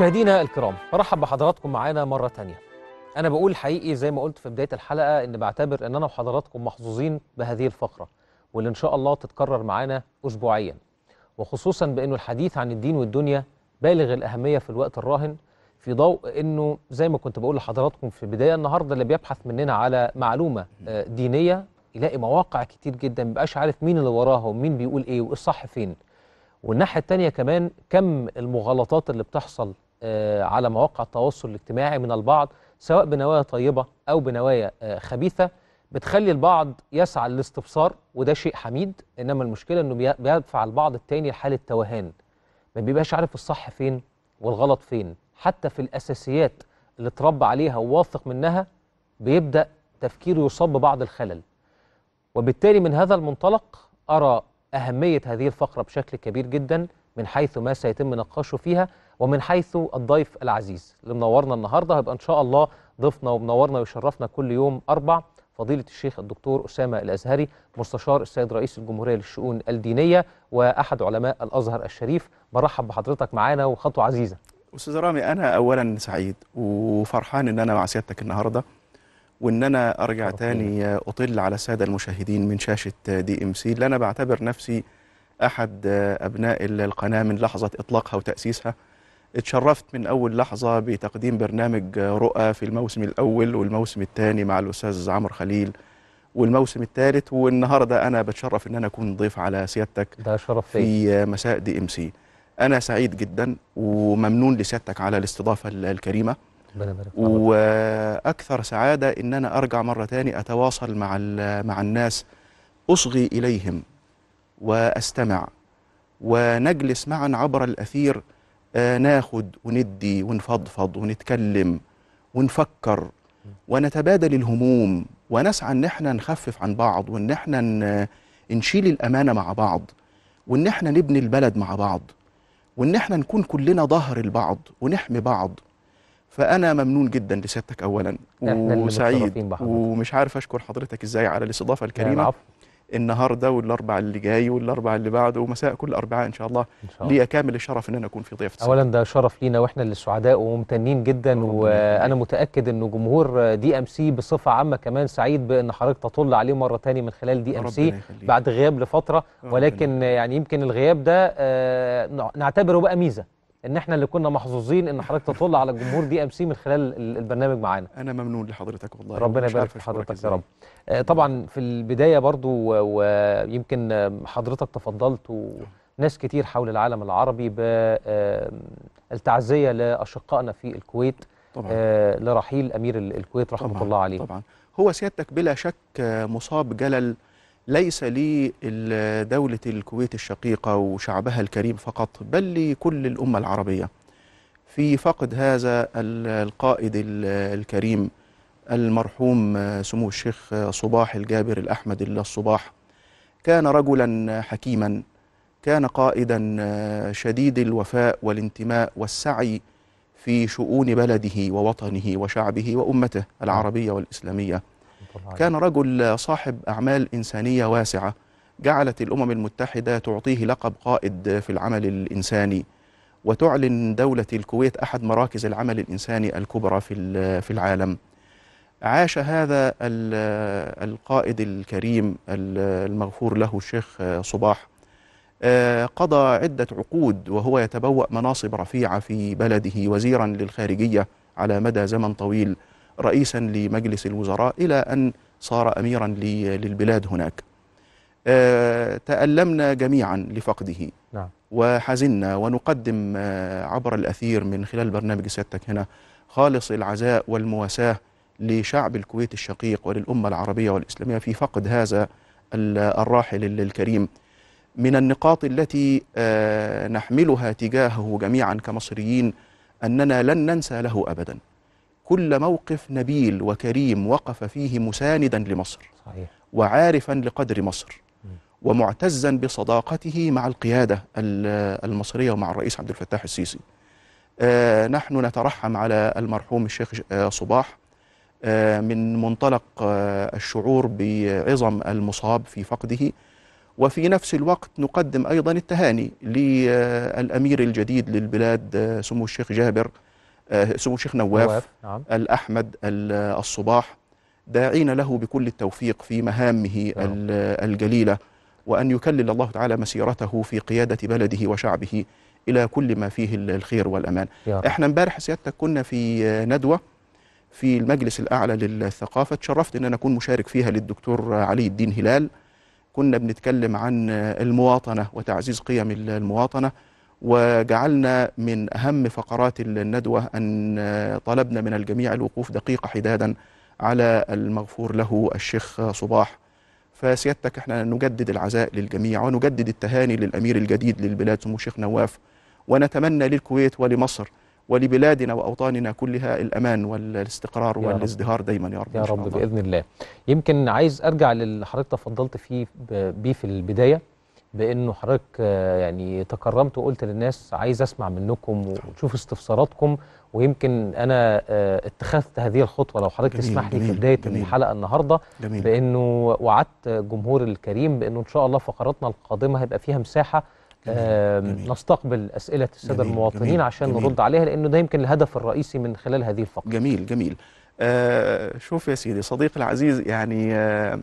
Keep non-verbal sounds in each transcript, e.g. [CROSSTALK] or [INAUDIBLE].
مشاهدينا الكرام برحب بحضراتكم معانا مرة تانية. أنا بقول حقيقي زي ما قلت في بداية الحلقة إن بعتبر إن أنا وحضراتكم محظوظين بهذه الفقرة واللي إن شاء الله تتكرر معانا أسبوعيا. وخصوصا بأنه الحديث عن الدين والدنيا بالغ الأهمية في الوقت الراهن في ضوء إنه زي ما كنت بقول لحضراتكم في البداية النهاردة اللي بيبحث مننا على معلومة آه، دينية يلاقي مواقع كتير جدا مبقاش عارف مين اللي وراها ومين بيقول إيه والصح فين. والناحية التانية كمان كم المغالطات اللي بتحصل على مواقع التواصل الاجتماعي من البعض سواء بنوايا طيبة أو بنوايا آه، خبيثة. بتخلي البعض يسعى للاستبصار وده شيء حميد. إنما المشكلة إنه بي- بيدفع البعض التاني لحالة توهان. ما بيبقاش عارف الصح فين والغلط فين. حتى في الأساسيات اللي اتربى عليها وواثق منها بيبدأ تفكيره يصاب ببعض الخلل. وبالتالي من هذا المنطلق أرى أهمية هذه الفقرة بشكل كبير جدا. من حيث ما سيتم نقاشه فيها ومن حيث الضيف العزيز. اللي منورنا النهارده هيبقى إن شاء الله ضيفنا ومنورنا ويشرفنا كل يوم أربع. فضيلة الشيخ الدكتور أسامة الأزهري مستشار السيد رئيس الجمهورية للشؤون الدينية وأحد علماء الأزهر الشريف. برحب بحضرتك معانا وخطوة عزيزة. أستاذ رامي أنا اولا سعيد وفرحان إن أنا مع سيادتك النهارده وإن أنا أرجع تاني أطل على السادة المشاهدين من شاشة DMC. اللي أنا بعتبر نفسي أحد أبناء القناة من لحظة إطلاقها وتأسيسها. اتشرفت من أول لحظة بتقديم برنامج رؤى في الموسم الأول والموسم الثاني مع الأستاذ عمرو خليل والموسم الثالث. والنهاردة أنا بتشرف إن أنا أكون ضيف على سيادتك ده شرف في مساء DMC. أنا سعيد جدا وممنون لسيادتك على الاستضافة ال- الكريمة. ربنا يبارك في حضرتك. وأكثر سعادة إن أنا أرجع مرة تاني أتواصل مع ال- مع الناس أصغي إليهم. وأستمع. ونجلس معا عبر الأثير. آه، ناخد وندي ونفضفض ونتكلم ونفكر ونتبادل الهموم. ونسعى إن إحنا نخفف عن بعض وإن إحنا نشيل الأمانة مع بعض. وإن إحنا نبني البلد مع بعض. وإن إحنا نكون كلنا ظهر لبعض ونحمي بعض. فأنا ممنون جدا لسيادتك اولا. وسعيد. ومش عارف أشكر حضرتك إزاي على الاستضافة ال- الكريمة. النهارده والاربع اللي جاي والاربع اللي بعده ومساء كل أربعاء إن شاء الله إن شاء الله. ليا كامل الشرف إن أنا أكون في ضيافة اولا ده شرف لينا وإحنا اللي سعداء وممتنين جدا وأنا. متأكد إنه جمهور DMC بصفة عامة كمان سعيد بأن حضرتك تطل عليه مرة تاني من خلال DMC. بعد غياب لفترة. ولكن يعني يمكن الغياب ده آه، نع- نعتبره بقى ميزة. إن إحنا اللي كنا محظوظين إن حضرتك تطل على جمهور دي إم سي من خلال ال- البرنامج معانا. أنا ممنون لحضرتك والله. ربنا يبارك في حضرتك يا. رب. آه، طبعا في البداية برضو ويمكن حضرتك تفضلت وناس كتير حول العالم العربي بالتعزيه لأشقائنا في الكويت. طبعا. آه، لرحيل أمير ال- الكويت رحمة طبعا الله عليه. طبعا. هو سيادتك بلا شك مصاب جلل ليس لدولة الكويت الشقيقة وشعبها الكريم فقط بل لكل الأمة العربية في فقد هذا ال- القائد ال- الكريم المرحوم سمو الشيخ صباح الجابر الأحمد الصباح كان رجلا حكيما كان قائدا شديد الوفاء والانتماء والسعي في شؤون بلده ووطنه وشعبه وأمته العربية والإسلامية. كان رجل صاحب أعمال إنسانية واسعة جعلت الأمم المتحدة تعطيه لقب قائد في العمل الإنساني وتعلن دولة الكويت أحد مراكز العمل الإنساني الكبرى في ال- في العالم. عاش هذا ال- القائد الكريم ال- المغفور له الشيخ صباح. آه، قضى عدة عقود وهو يتبوأ مناصب رفيعة في بلده وزيرا للخارجية على مدى زمن طويل. رئيسا لمجلس الوزراء إلى أن صار أميرا للبلاد هناك. آه، تألمنا جميعا لفقده. نعم. وحزنا ونقدم آه، عبر الأثير من خلال برنامج سيادتك هنا خالص العزاء والمواساة لشعب الكويت الشقيق وللأمة العربية والإسلامية في فقد هذا ال- الراحل ال- الكريم. من النقاط التي آه، نحملها تجاهه جميعا كمصريين أننا لن ننسى له أبدا. كل موقف نبيل وكريم وقف فيه مساندا لمصر صحيح. وعارفا لقدر مصر ومعتزا بصداقته مع القيادة ال- المصرية ومع الرئيس عبد الفتاح السيسي. آه، نحن نترحم على المرحوم الشيخ آه، صباح آه، من منطلق آه، الشعور بعظم المصاب في فقده. وفي نفس الوقت نقدم أيضا التهاني للأمير الجديد للبلاد آه، سمو الشيخ جابر سمو الشيخ نواف نعم. الأحمد ال- الصباح. داعين له بكل التوفيق في مهامه. ال- الجليلة وأن يكلل الله تعالى مسيرته في قيادة بلده وشعبه إلى كل ما فيه ال- الخير والأمان. رب. إحنا امبارح سيادتك كنا في ندوة في المجلس الأعلى للثقافة. تشرفت أن أنا أكون مشارك فيها للدكتور علي الدين هلال. كنا بنتكلم عن المواطنة وتعزيز قيم المواطنة. وجعلنا من أهم فقرات الندوة أن طلبنا من الجميع الوقوف دقيقة حدادا على المغفور له الشيخ صباح فسيادتك إحنا نجدد العزاء للجميع ونجدد التهاني للأمير الجديد للبلاد سمو الشيخ نواف ونتمنى للكويت ولمصر ولبلادنا وأوطاننا كلها الأمان والاستقرار. والازدهار دايما يا رب يا رب. بإذن الله يمكن عايز أرجع للي حضرتك تفضلت فيه بيه في البداية بانه حضرتك آه، يعني تكرمت وقلت للناس عايز اسمع منكم ونشوف استفساراتكم ويمكن أنا آه، اتخذت هذه الخطوة لو حضرتك تسمح لي في بداية. الحلقة النهارده جميل بانه وعدت جمهور الكريم بانه ان شاء الله فقراتنا القادمة هيبقى فيها مساحة جميل، جميل. نستقبل أسئلة السادة المواطنين جميل، عشان جميل. نرد عليها لأنه ده يمكن الهدف الرئيسي من خلال هذه الفقرة جميل جميل آه شوف يا سيدي صديقي العزيز يعني آه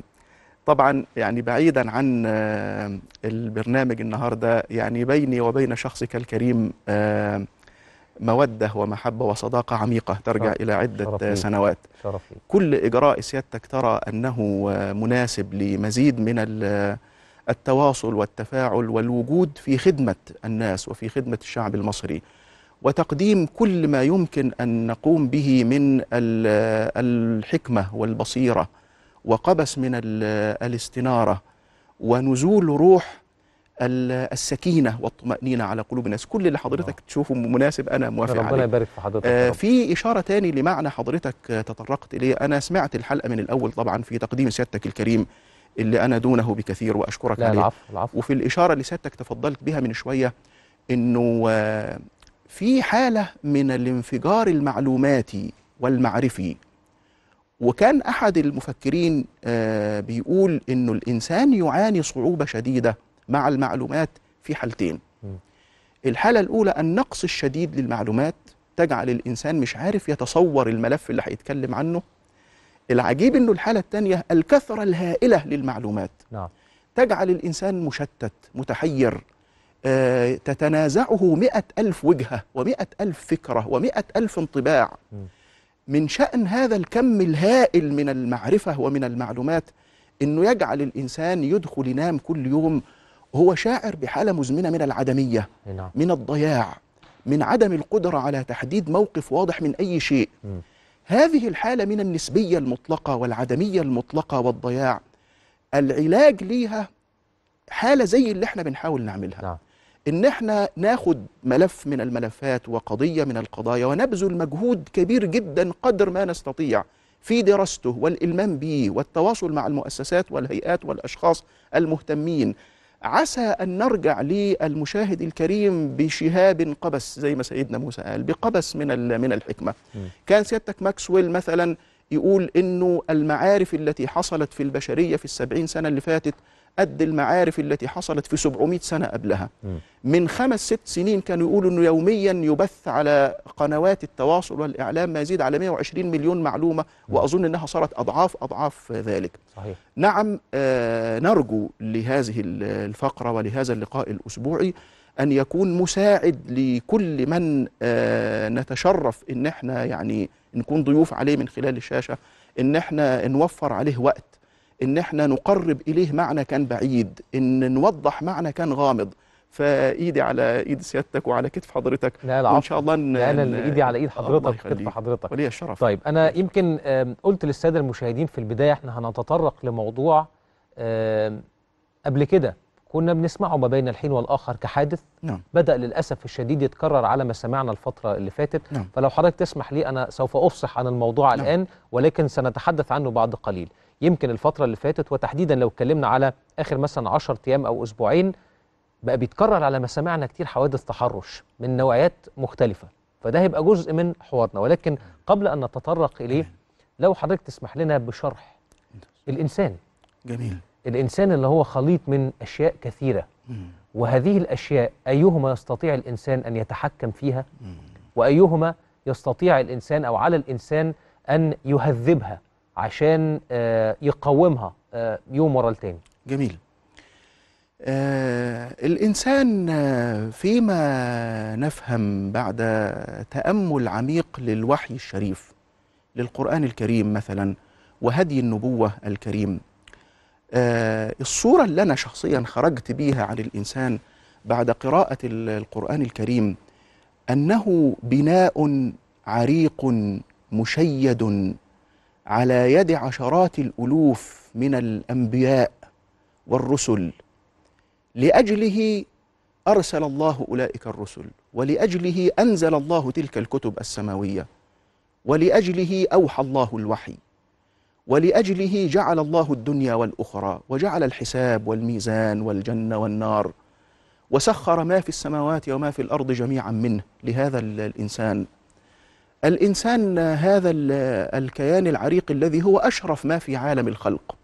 طبعا يعني بعيدا عن آه البرنامج النهارده يعني بيني وبين شخصك الكريم آه مودة ومحبة وصداقة عميقة ترجع شرف- إلى عدة شرف. سنوات. شرف كل إجراء سيادتك ترى أنه آه، مناسب لمزيد من ال- التواصل والتفاعل والوجود في خدمة الناس وفي خدمة الشعب المصري. وتقديم كل ما يمكن أن نقوم به من ال- الحكمة والبصيرة. وقبس من ال- الاستنارة ونزول روح ال- السكينة والطمأنينة على قلوب الناس. كل اللي حضرتك تشوفه مناسب أنا موافق ربنا عليه. يبارك في حضرتك آه،. في إشارة تاني لمعنى حضرتك تطرقت إليه. أنا سمعت الحلقة من الأول طبعا في تقديم سيادتك الكريم اللي أنا دونه بكثير وأشكرك لا عليه. العفو العفو. وفي الإشارة اللي سيادتك تفضلت بها من شوية إنه آه، في حالة من الانفجار المعلوماتي والمعرفي وكان أحد المفكرين آه، بيقول إنه الإنسان يعاني صعوبة شديدة مع المعلومات في حالتين. الحالة الأولى النقص الشديد للمعلومات تجعل الإنسان مش عارف يتصور الملف اللي هيتكلم عنه العجيب إنه الحالة الثانية الكثرة الهائلة للمعلومات نعم تجعل الإنسان مشتت متحير آه، تتنازعه مئة ألف وجهة ومئة ألف فكرة ومئة ألف انطباع م. من شأن هذا الكم الهائل من المعرفة ومن المعلومات أنه يجعل الإنسان يدخل ينام كل يوم هو شاعر بحالة مزمنة من العدمية نعم. من الضياع من عدم القدرة على تحديد موقف واضح من أي شيء. هذه الحالة من النسبية المطلقة والعدمية المطلقة والضياع. العلاج ليها حالة زي اللي إحنا بنحاول نعملها. نعم. إن إحنا ناخد ملف من الملفات وقضية من القضايا ونبذل مجهود كبير جدا قدر ما نستطيع في دراسته والإلمام به والتواصل مع المؤسسات والهيئات والأشخاص المهتمين عسى أن نرجع للمشاهد الكريم بشهاب قبس زي ما سيدنا موسى قال بقبس من من الحكمة م. كان سيادتك ماكسويل مثلا يقول إنه المعارف التي حصلت في البشرية في السبعين سنة اللي فاتت قد المعارف التي حصلت في 700 سنة قبلها. من خمس ست سنين كانوا يقولوا إنه يوميا يبث على قنوات التواصل والإعلام ما يزيد على 120 مليون معلومة وأظن إنها صارت أضعاف أضعاف ذلك. صحيح نعم آه نرجو لهذه ال- الفقرة ولهذا اللقاء الأسبوعي أن يكون مساعد لكل من آه نتشرف إن إحنا يعني نكون ضيوف عليه من خلال الشاشة إن إحنا نوفر عليه وقت إن إحنا نقرب إليه معنى كان بعيد إن نوضح معنى كان غامض. فإيدي على إيد سيادتك وعلى كتف حضرتك لا العفو وإن شاء الله ن- لا اللي إيدي على إيد حضرتك يخليك. كتف حضرتك. ولي الشرف. طيب أنا يمكن قلت للسادة المشاهدين في البداية إحنا هنتطرق لموضوع قبل كده كنا بنسمعه ما بين الحين والآخر كحادث. نعم. بدأ للأسف الشديد يتكرر على ما سمعنا الفترة اللي فاتت. نعم. فلو حضرتك تسمح لي أنا سوف أفصح عن الموضوع نعم. الآن ولكن سنتحدث عنه بعد قليل. يمكن الفترة اللي فاتت وتحديدا لو اتكلمنا على آخر مثلا 10 أيام أو أسبوعين بقى بيتكرر على مسامعنا كتير حوادث تحرش من نوعيات مختلفة. فده هيبقى جزء من حوارنا. ولكن قبل أن نتطرق إليه لو حضرتك تسمح لنا بشرح الإنسان. جميل. الإنسان اللي هو خليط من أشياء كثيرة. وهذه الأشياء أيهما يستطيع الإنسان أن يتحكم فيها؟ وأيهما يستطيع الإنسان أو على الإنسان أن يهذبها؟ عشان آه، يقومها آه، يوم ورا التاني. جميل. آه الإنسان آه، فيما نفهم بعد تأمل عميق للوحي الشريف للقرآن الكريم مثلا وهدي النبوة الكريم آه الصورة اللي أنا شخصيا خرجت بيها عن الإنسان بعد قراءة ال- القرآن الكريم أنه بناء عريق مشيد على يد عشرات الألوف من الأنبياء والرسل. لأجله أرسل الله أولئك الرسل ولأجله أنزل الله تلك الكتب السماوية ولأجله أوحى الله الوحي ولأجله جعل الله الدنيا والأخرى وجعل الحساب والميزان والجنة والنار وسخر ما في السماوات وما في الأرض جميعا منه. لهذا ال- الإنسان الإنسان هذا ال- الكيان العريق الذي هو أشرف ما في عالم الخلق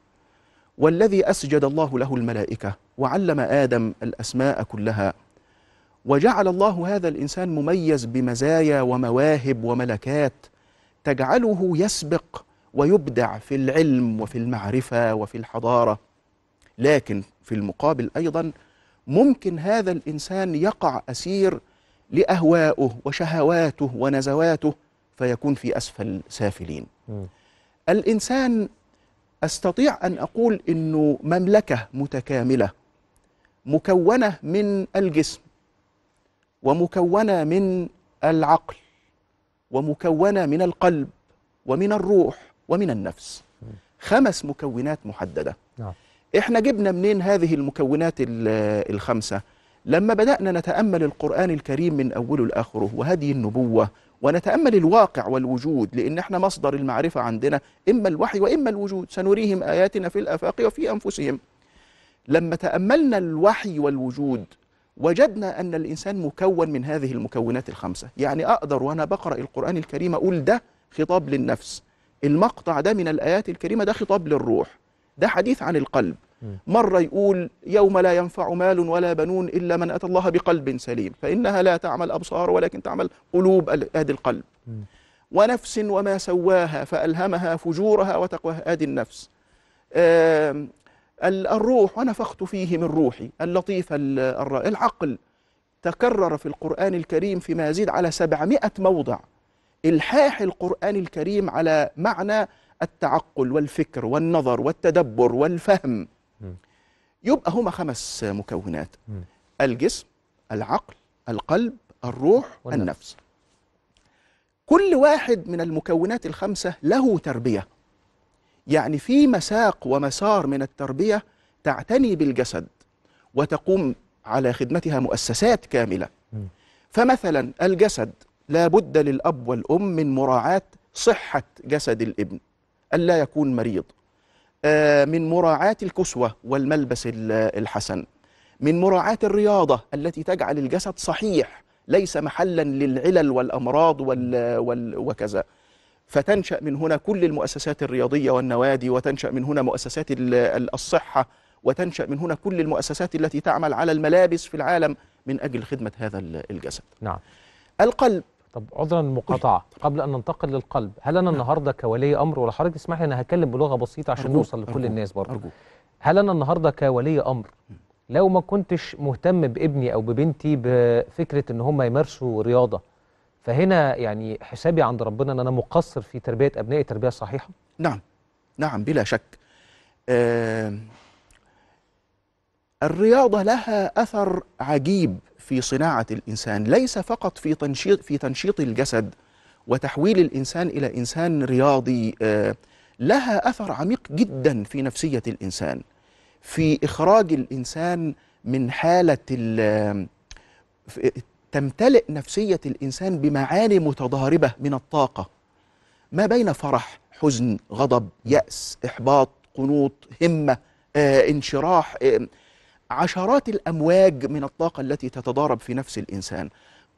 والذي أسجد الله له الملائكة وعلم آدم الأسماء كلها وجعل الله هذا الإنسان مميز بمزايا ومواهب وملكات تجعله يسبق ويبدع في العلم وفي المعرفة وفي الحضارة. لكن في المقابل أيضا ممكن هذا الإنسان يقع أسير لأهوائه وشهواته ونزواته فيكون في أسفل سافلين. مم. الإنسان أستطيع أن أقول إنه مملكة متكاملة مكونة من الجسم ومكونة من العقل ومكونة من القلب ومن الروح ومن النفس. خمس مكونات محددة. نعم. إحنا جبنا منين هذه المكونات ال- الخمسة؟ لما بدأنا نتأمل القرآن الكريم من أوله لآخره وهدي النبوة ونتأمل الواقع والوجود لأن إحنا مصدر المعرفة عندنا إما الوحي وإما الوجود. سنريهم آياتنا في الآفاق وفي أنفسهم. لما تأملنا الوحي والوجود وجدنا أن الإنسان مكون من هذه المكونات الخمسة. يعني أقدر وأنا بقرأ القرآن الكريم أقول ده خطاب للنفس. المقطع ده من الآيات الكريمة ده خطاب للروح. ده حديث عن القلب. مرة يقول يوم لا ينفع مال ولا بنون إلا من أتى الله بقلب سليم فإنها لا تعمل أبصار ولكن تعمل قلوب آدي القلب. ونفس وما سواها فألهمها فجورها وتقواها آدي النفس. الروح ونفخت فيه من روحي. اللطيف العقل. تكرر في القرآن الكريم فيما يزيد على سبعمائة موضع. إلحاح القرآن الكريم على معنى التعقل والفكر والنظر والتدبر والفهم. يبقى هما خمس مكونات. الجسم العقل القلب الروح والنفس. النفس. كل واحد من المكونات الخمسة له تربية. يعني في مساق ومسار من التربية تعتني بالجسد وتقوم على خدمتها مؤسسات كاملة. فمثلا الجسد لا بد للأب والأم من مراعاة صحة جسد الابن. ألا يكون مريض. آه، من مراعاة الكسوة والملبس ال- الحسن. من مراعاة الرياضة التي تجعل الجسد صحيح ليس محلا للعلل والأمراض وال وال وكذا. فتنشأ من هنا كل المؤسسات الرياضية والنوادي وتنشأ من هنا مؤسسات ال- ال- الصحة وتنشأ من هنا كل المؤسسات التي تعمل على الملابس في العالم من أجل خدمة هذا ال- الجسد. نعم. القلب. طب عذرا المقاطعة قبل أن ننتقل للقلب هل أنا النهاردة كولي أمر ولا حضرتك تسمح لي أنا هتكلم بلغة بسيطة عشان نوصل لكل الناس برضه أرجوك هل أنا النهاردة كولي أمر؟ لو ما كنتش مهتم بابني أو ببنتي بفكرة إن هم يمارسوا رياضة فهنا يعني حسابي عند ربنا إن أنا مقصر في تربية أبنائي تربية صحيحة؟ نعم نعم بلا شك. آم، الرياضة لها أثر عجيب في صناعة الإنسان ليس فقط في تنشيط في تنشيط الجسد وتحويل الإنسان إلى إنسان رياضي آه، لها أثر عميق جدا في نفسية الإنسان في إخراج الإنسان من حالة ال- في- تمتلئ نفسية الإنسان بمعاني متضاربة من الطاقة. ما بين فرح حزن غضب يأس إحباط قنوط همة آه، انشراح آه، عشرات الأمواج من الطاقة التي تتضارب في نفس الإنسان.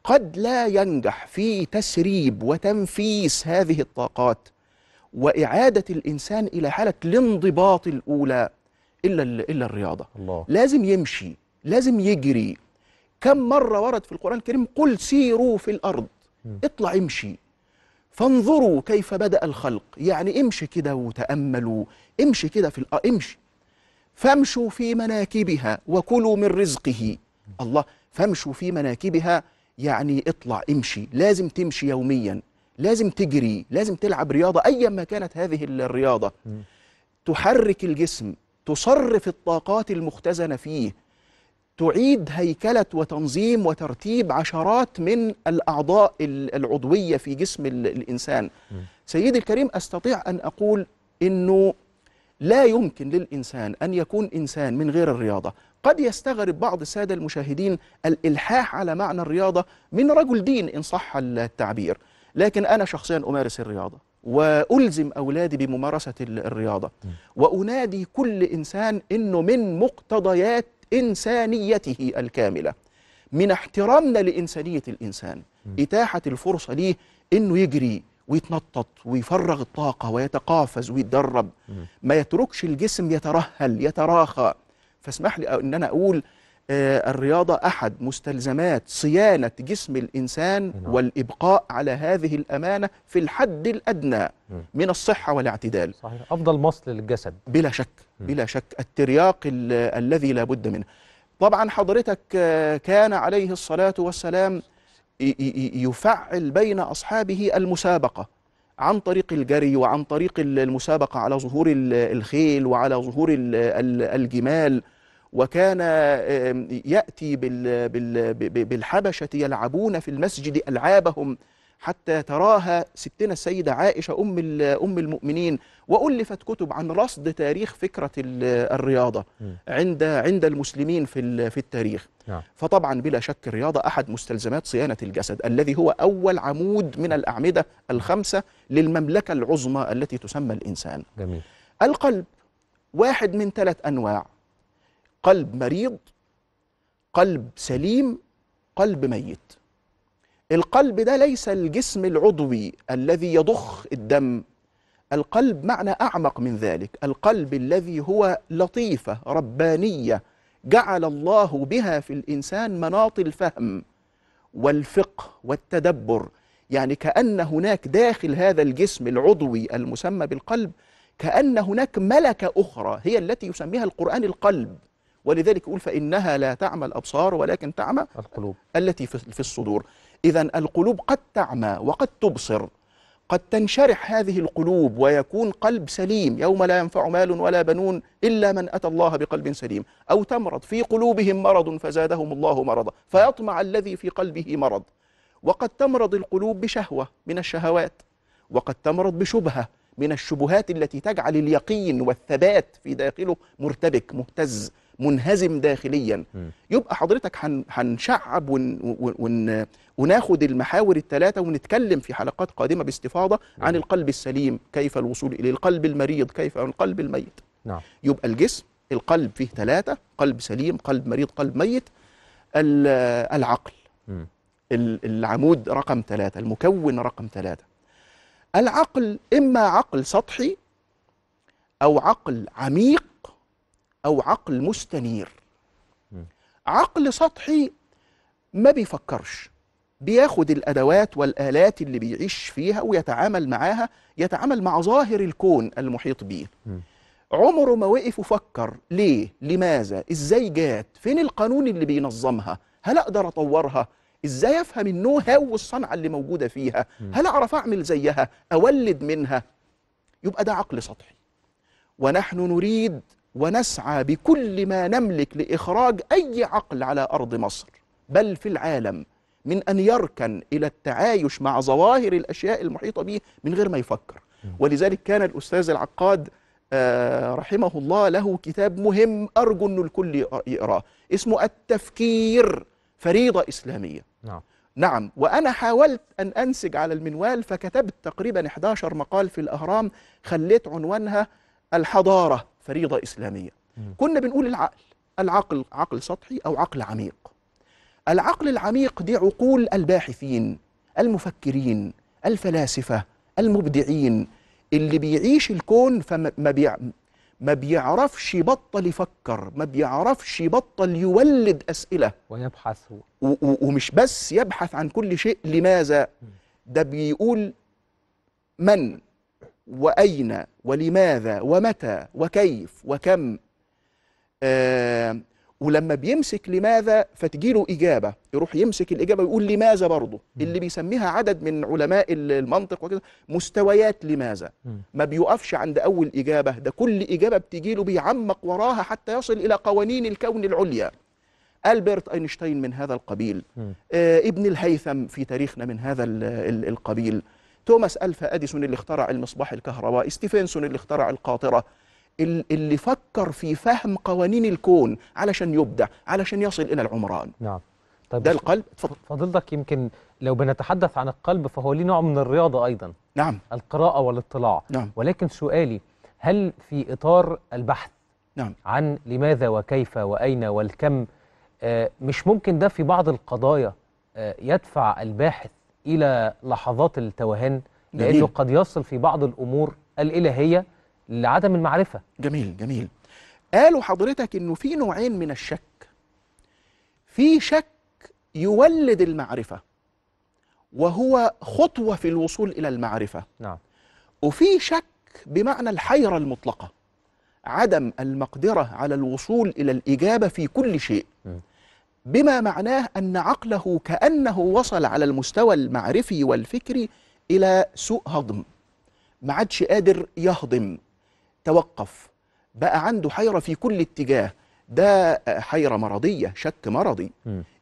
قد لا ينجح في تسريب وتنفيس هذه الطاقات وإعادة الإنسان إلى حالة الانضباط الأولى إلا ال- إلا الرياضة. الله. لازم يمشي لازم يجري. كم مرة ورد في القرآن الكريم قل سيروا في الأرض. اطلع امشي. فانظروا كيف بدأ الخلق. يعني امشي كده وتأملوا. امشي كده في الأرض امشي. فامشوا في مناكبها وكلوا من رزقه. الله فامشوا في مناكبها يعني اطلع امشي. لازم تمشي يوميا. لازم تجري. لازم تلعب رياضة أيا ما كانت هذه الرياضة. تحرك الجسم تصرف الطاقات المختزنة فيه. تعيد هيكلة وتنظيم وترتيب عشرات من الأعضاء ال- العضوية في جسم ال- الإنسان. سيدي الكريم أستطيع أن أقول أنه لا يمكن للإنسان أن يكون إنسان من غير الرياضة. قد يستغرب بعض السادة المشاهدين الإلحاح على معنى الرياضة من رجل دين إن صح التعبير. لكن أنا شخصيا أمارس الرياضة وألزم أولادي بممارسة ال- الرياضة وأنادي كل إنسان أنه من مقتضيات إنسانيته الكاملة. من احترامنا لإنسانية الإنسان إتاحة الفرصة ليه أنه يجري ويتنطط ويفرغ الطاقة ويتقافز ويتدرب. ما يتركش الجسم يترهل يتراخى. فاسمح لي أن أنا أقول آه، الرياضة أحد مستلزمات صيانة جسم الإنسان نعم. والإبقاء على هذه الأمانة في الحد الأدنى من الصحة والاعتدال. صحيح. أفضل مصل للجسد. بلا شك بلا شك. الترياق ال- الذي لا بد منه. طبعا حضرتك آه، كان عليه الصلاة والسلام يفعل بين أصحابه المسابقة عن طريق الجري وعن طريق ال- المسابقة على ظهور ال- الخيل وعلى ظهور ال- ال- الجمال. وكان يأتي بالحبشة يلعبون في المسجد ألعابهم. حتى تراها ستنا السيدة عائشة أم أم المؤمنين وألفت كتب عن رصد تاريخ فكرة ال- الرياضة عند عند المسلمين في في التاريخ. نعم. فطبعا بلا شك الرياضة أحد مستلزمات صيانة الجسد الذي هو أول عمود من الأعمدة الخمسة للمملكة العظمى التي تسمى الإنسان. جميل. القلب واحد من ثلاث أنواع قلب مريض قلب سليم قلب ميت. القلب ده ليس الجسم العضوي الذي يضخ الدم. القلب معنى أعمق من ذلك. القلب الذي هو لطيفة ربانية جعل الله بها في الإنسان مناط الفهم والفقه والتدبر. يعني كأن هناك داخل هذا الجسم العضوي المسمى بالقلب كأن هناك ملكة أخرى هي التي يسميها القرآن القلب. ولذلك يقول فإنها لا تعمى الأبصار ولكن تعمى القلوب. التي في في الصدور. إذا القلوب قد تعمى وقد تبصر. قد تنشرح هذه القلوب ويكون قلب سليم. يوم لا ينفع مال ولا بنون إلا من أتى الله بقلب سليم. أو تمرض. في قلوبهم مرض فزادهم الله مرضا. فيطمع الذي في قلبه مرض. وقد تمرض القلوب بشهوة من الشهوات. وقد تمرض بشبهة من الشبهات التي تجعل اليقين والثبات في داخله مرتبك مهتز. منهزم داخليا. يبقى حضرتك هن- هنشعب ون ون ون وناخد المحاور الثلاثة ونتكلم في حلقات قادمة باستفاضة عن القلب السليم كيف الوصول إليه القلب المريض كيف القلب الميت. نعم. يبقى الجسم القلب فيه ثلاثة قلب سليم قلب مريض قلب ميت. ال- العقل. ال- العمود رقم ثلاثة المكون رقم ثلاثة. العقل إما عقل سطحي أو عقل عميق أو عقل مستنير. عقل سطحي ما بيفكرش. بياخد الأدوات والآلات اللي بيعيش فيها ويتعامل معاها يتعامل مع ظاهر الكون المحيط بيه. عمره ما وقف وفكر. ليه؟ لماذا؟ إزاي جات؟ فين القانون اللي بينظمها؟ هل أقدر أطورها؟ إزاي أفهم النو هاو والصنعة اللي موجودة فيها؟ هل أعرف أعمل زيها؟ أولد منها؟ يبقى ده عقل سطحي. ونحن نريد ونسعى بكل ما نملك لإخراج أي عقل على أرض مصر. بل في العالم من أن يركن إلى التعايش مع ظواهر الأشياء المحيطة به من غير ما يفكر. ولذلك كان الأستاذ العقاد آه، رحمه الله له كتاب مهم أرجو انه الكل يقرأه اسمه التفكير فريضة إسلامية. نعم. نعم وأنا حاولت أن أنسج على المنوال فكتبت تقريبا 11 مقال في الأهرام خليت عنوانها الحضارة فريضة إسلامية. كنا بنقول العقل العقل عقل سطحي أو عقل عميق. العقل العميق دي عقول الباحثين المفكرين الفلاسفة المبدعين اللي بيعيش الكون فما ما بيع ما بيعرفش يبطل يفكر ما بيعرفش يبطل يولد أسئلة. ويبحث و- و- ومش بس يبحث عن كل شيء لماذا؟ ده بيقول من؟ وأين ولماذا ومتى وكيف وكم؟ آه ولما بيمسك لماذا فتجيله إجابة يروح يمسك الإجابة ويقول لماذا برضه؟ اللي بيسميها عدد من علماء ال- المنطق وكده مستويات لماذا. ما بيقفش عند أول إجابة ده كل إجابة بتجيله بيعمق وراها حتى يصل إلى قوانين الكون العليا. ألبرت أينشتاين من هذا القبيل. آه ابن الهيثم في تاريخنا من هذا ال- ال- القبيل توماس ألفا أديسون اللي اخترع المصباح الكهربائي ستيفنسون اللي اخترع القاطرة ال- اللي فكر في فهم قوانين الكون علشان يبدع علشان يصل إلى العمران. نعم. طيب ده القلب؟ اتفضل. فضيلتك يمكن لو بنتحدث عن القلب فهو ليه نوع من الرياضة أيضا. نعم. القراءة والاطلاع. نعم. ولكن سؤالي هل في إطار البحث نعم. عن لماذا وكيف وأين والكم آه، مش ممكن ده في بعض القضايا آه، يدفع الباحث إلى لحظات التوهان لأنه جميل. قد يصل في بعض الأمور الإلهية لعدم المعرفة. جميل جميل. قالوا حضرتك إنه في نوعين من الشك. في شك يولد المعرفة وهو خطوة في الوصول إلى المعرفة. نعم. وفي شك بمعنى الحيرة المطلقة عدم المقدرة على الوصول إلى الإجابة في كل شيء. بما معناه أن عقله كأنه وصل على المستوى المعرفي والفكري إلى سوء هضم. ما عادش قادر يهضم. توقف. بقى عنده حيرة في كل اتجاه. ده حيرة مرضية شك مرضي.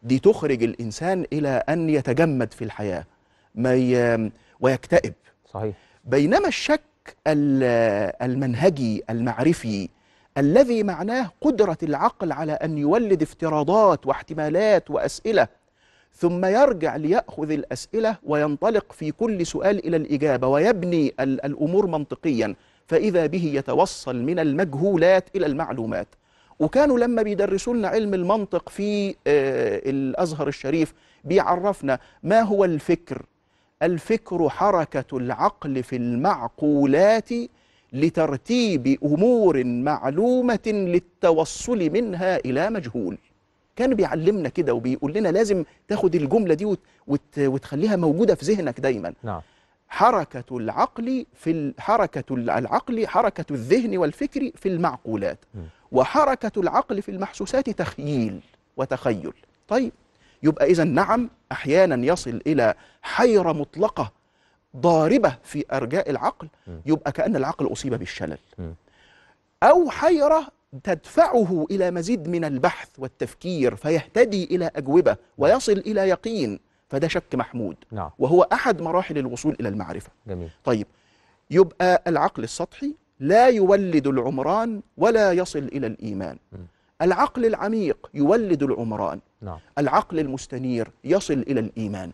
دي تخرج الإنسان إلى أن يتجمد في الحياة. ما ي... ويكتئب. صحيح. بينما الشك ال- المنهجي المعرفي الذي معناه قدرة العقل على أن يولد افتراضات واحتمالات وأسئلة ثم يرجع ليأخذ الأسئلة وينطلق في كل سؤال إلى الإجابة ويبني ال- الأمور منطقيا فإذا به يتوصل من المجهولات إلى المعلومات. وكانوا لما بيدرسوا لنا علم المنطق في آه، الأزهر الشريف بيعرفنا ما هو الفكر. الفكر حركة العقل في المعقولات لترتيب أمور معلومة للتوصل منها إلى مجهول. كان بيعلمنا كده وبيقول لنا لازم تاخد الجملة دي وت وت وتخليها موجودة في ذهنك دايما. نعم. حركة العقل في حركة العقل حركة الذهن والفكر في المعقولات. م. وحركة العقل في المحسوسات تخييل وتخيل. طيب يبقى إذا نعم أحيانا يصل إلى حيرة مطلقة ضاربة في أرجاء العقل. يبقى كأن العقل أصيب بالشلل. أو حيرة تدفعه إلى مزيد من البحث والتفكير فيهتدي إلى أجوبة ويصل إلى يقين فده شك محمود نعم وهو أحد مراحل الوصول إلى المعرفة جميل طيب يبقى العقل السطحي لا يولد العمران ولا يصل إلى الإيمان م. العقل العميق يولد العمران نعم العقل المستنير يصل إلى الإيمان.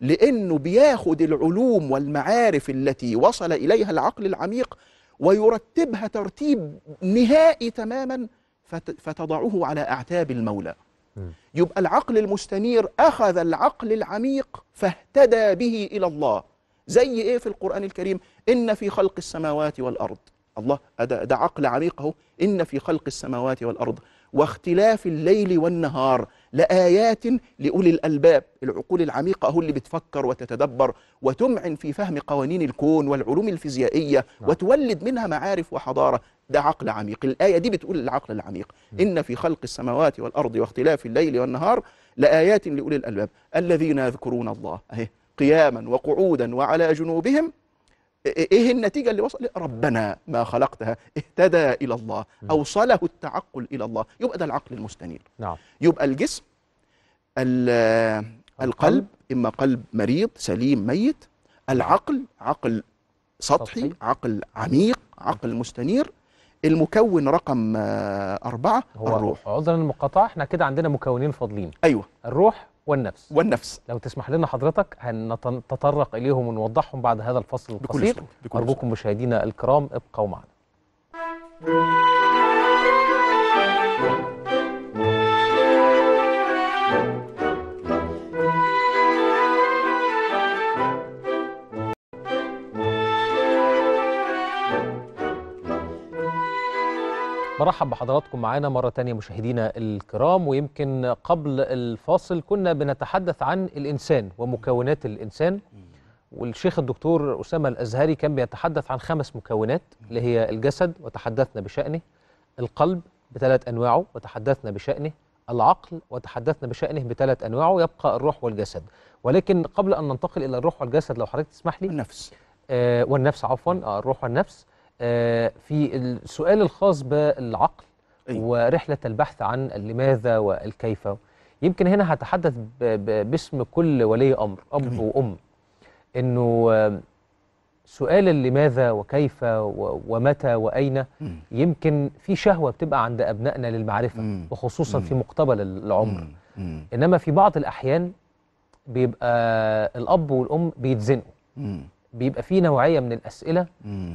لأنه بياخد العلوم والمعارف التي وصل إليها العقل العميق ويرتبها ترتيب نهائي تماما فت- فتضعه على أعتاب المولى. يبقى العقل المستنير أخذ العقل العميق فاهتدى به إلى الله. زي إيه في القرآن الكريم؟ إن في خلق السماوات والأرض. الله ده, عقل عميق اهو إن في خلق السماوات والأرض واختلاف الليل والنهار لآيات لأولي الألباب العقول العميقة أهو اللي بتفكر وتتدبر وتمعن في فهم قوانين الكون والعلوم الفيزيائية نعم. وتولد منها معارف وحضارة. ده عقل عميق. الآية دي بتقول العقل العميق. إن في خلق السماوات والأرض واختلاف الليل والنهار لآيات لأولي الألباب. الذين يذكرون الله أهي قياما وقعودا وعلى جنوبهم إيه النتيجة اللي وصل؟ ربنا ما خلقتها اهتدى إلى الله أوصله التعقل إلى الله. يبقى ده العقل المستنير. نعم. يبقى الجسم ال- القلب إما قلب مريض سليم ميت. العقل عقل سطحي سطحي. عقل عميق عقل مستنير. المكون رقم آه، أربعة هو الروح. عذرا المقاطعة إحنا كده عندنا مكونين فاضلين. أيوة. الروح والنفس. والنفس. لو تسمح لنا حضرتك هنتطرق إليهم ونوضحهم بعد هذا الفصل القصير. أرجوكم مشاهدينا الكرام ابقوا معنا. برحب بحضراتكم معانا مرة تانية مشاهدينا الكرام ويمكن قبل الفاصل كنا بنتحدث عن الإنسان ومكونات الإنسان. والشيخ الدكتور أسامة الأزهري كان بيتحدث عن خمس مكونات اللي هي الجسد وتحدثنا بشأنه القلب بثلاث أنواعه وتحدثنا بشأنه العقل وتحدثنا بشأنه بثلاث أنواعه يبقى الروح والجسد. ولكن قبل أن ننتقل إلى الروح والجسد لو حضرتك تسمح لي. النفس. آه والنفس عفوا آه الروح والنفس. في السؤال الخاص بالعقل أيوة. ورحلة البحث عن اللماذا والكيف يمكن هنا هتحدث باسم كل ولي أمر أب جميل. وأم آه، سؤال اللماذا وكيف ومتى وأين. يمكن في شهوة بتبقى عند أبنائنا للمعرفة. وخصوصا. في مقتبل العمر. إنما في بعض الأحيان بيبقى الأب والأم بيتزنقوا. بيبقى في نوعية من الأسئلة.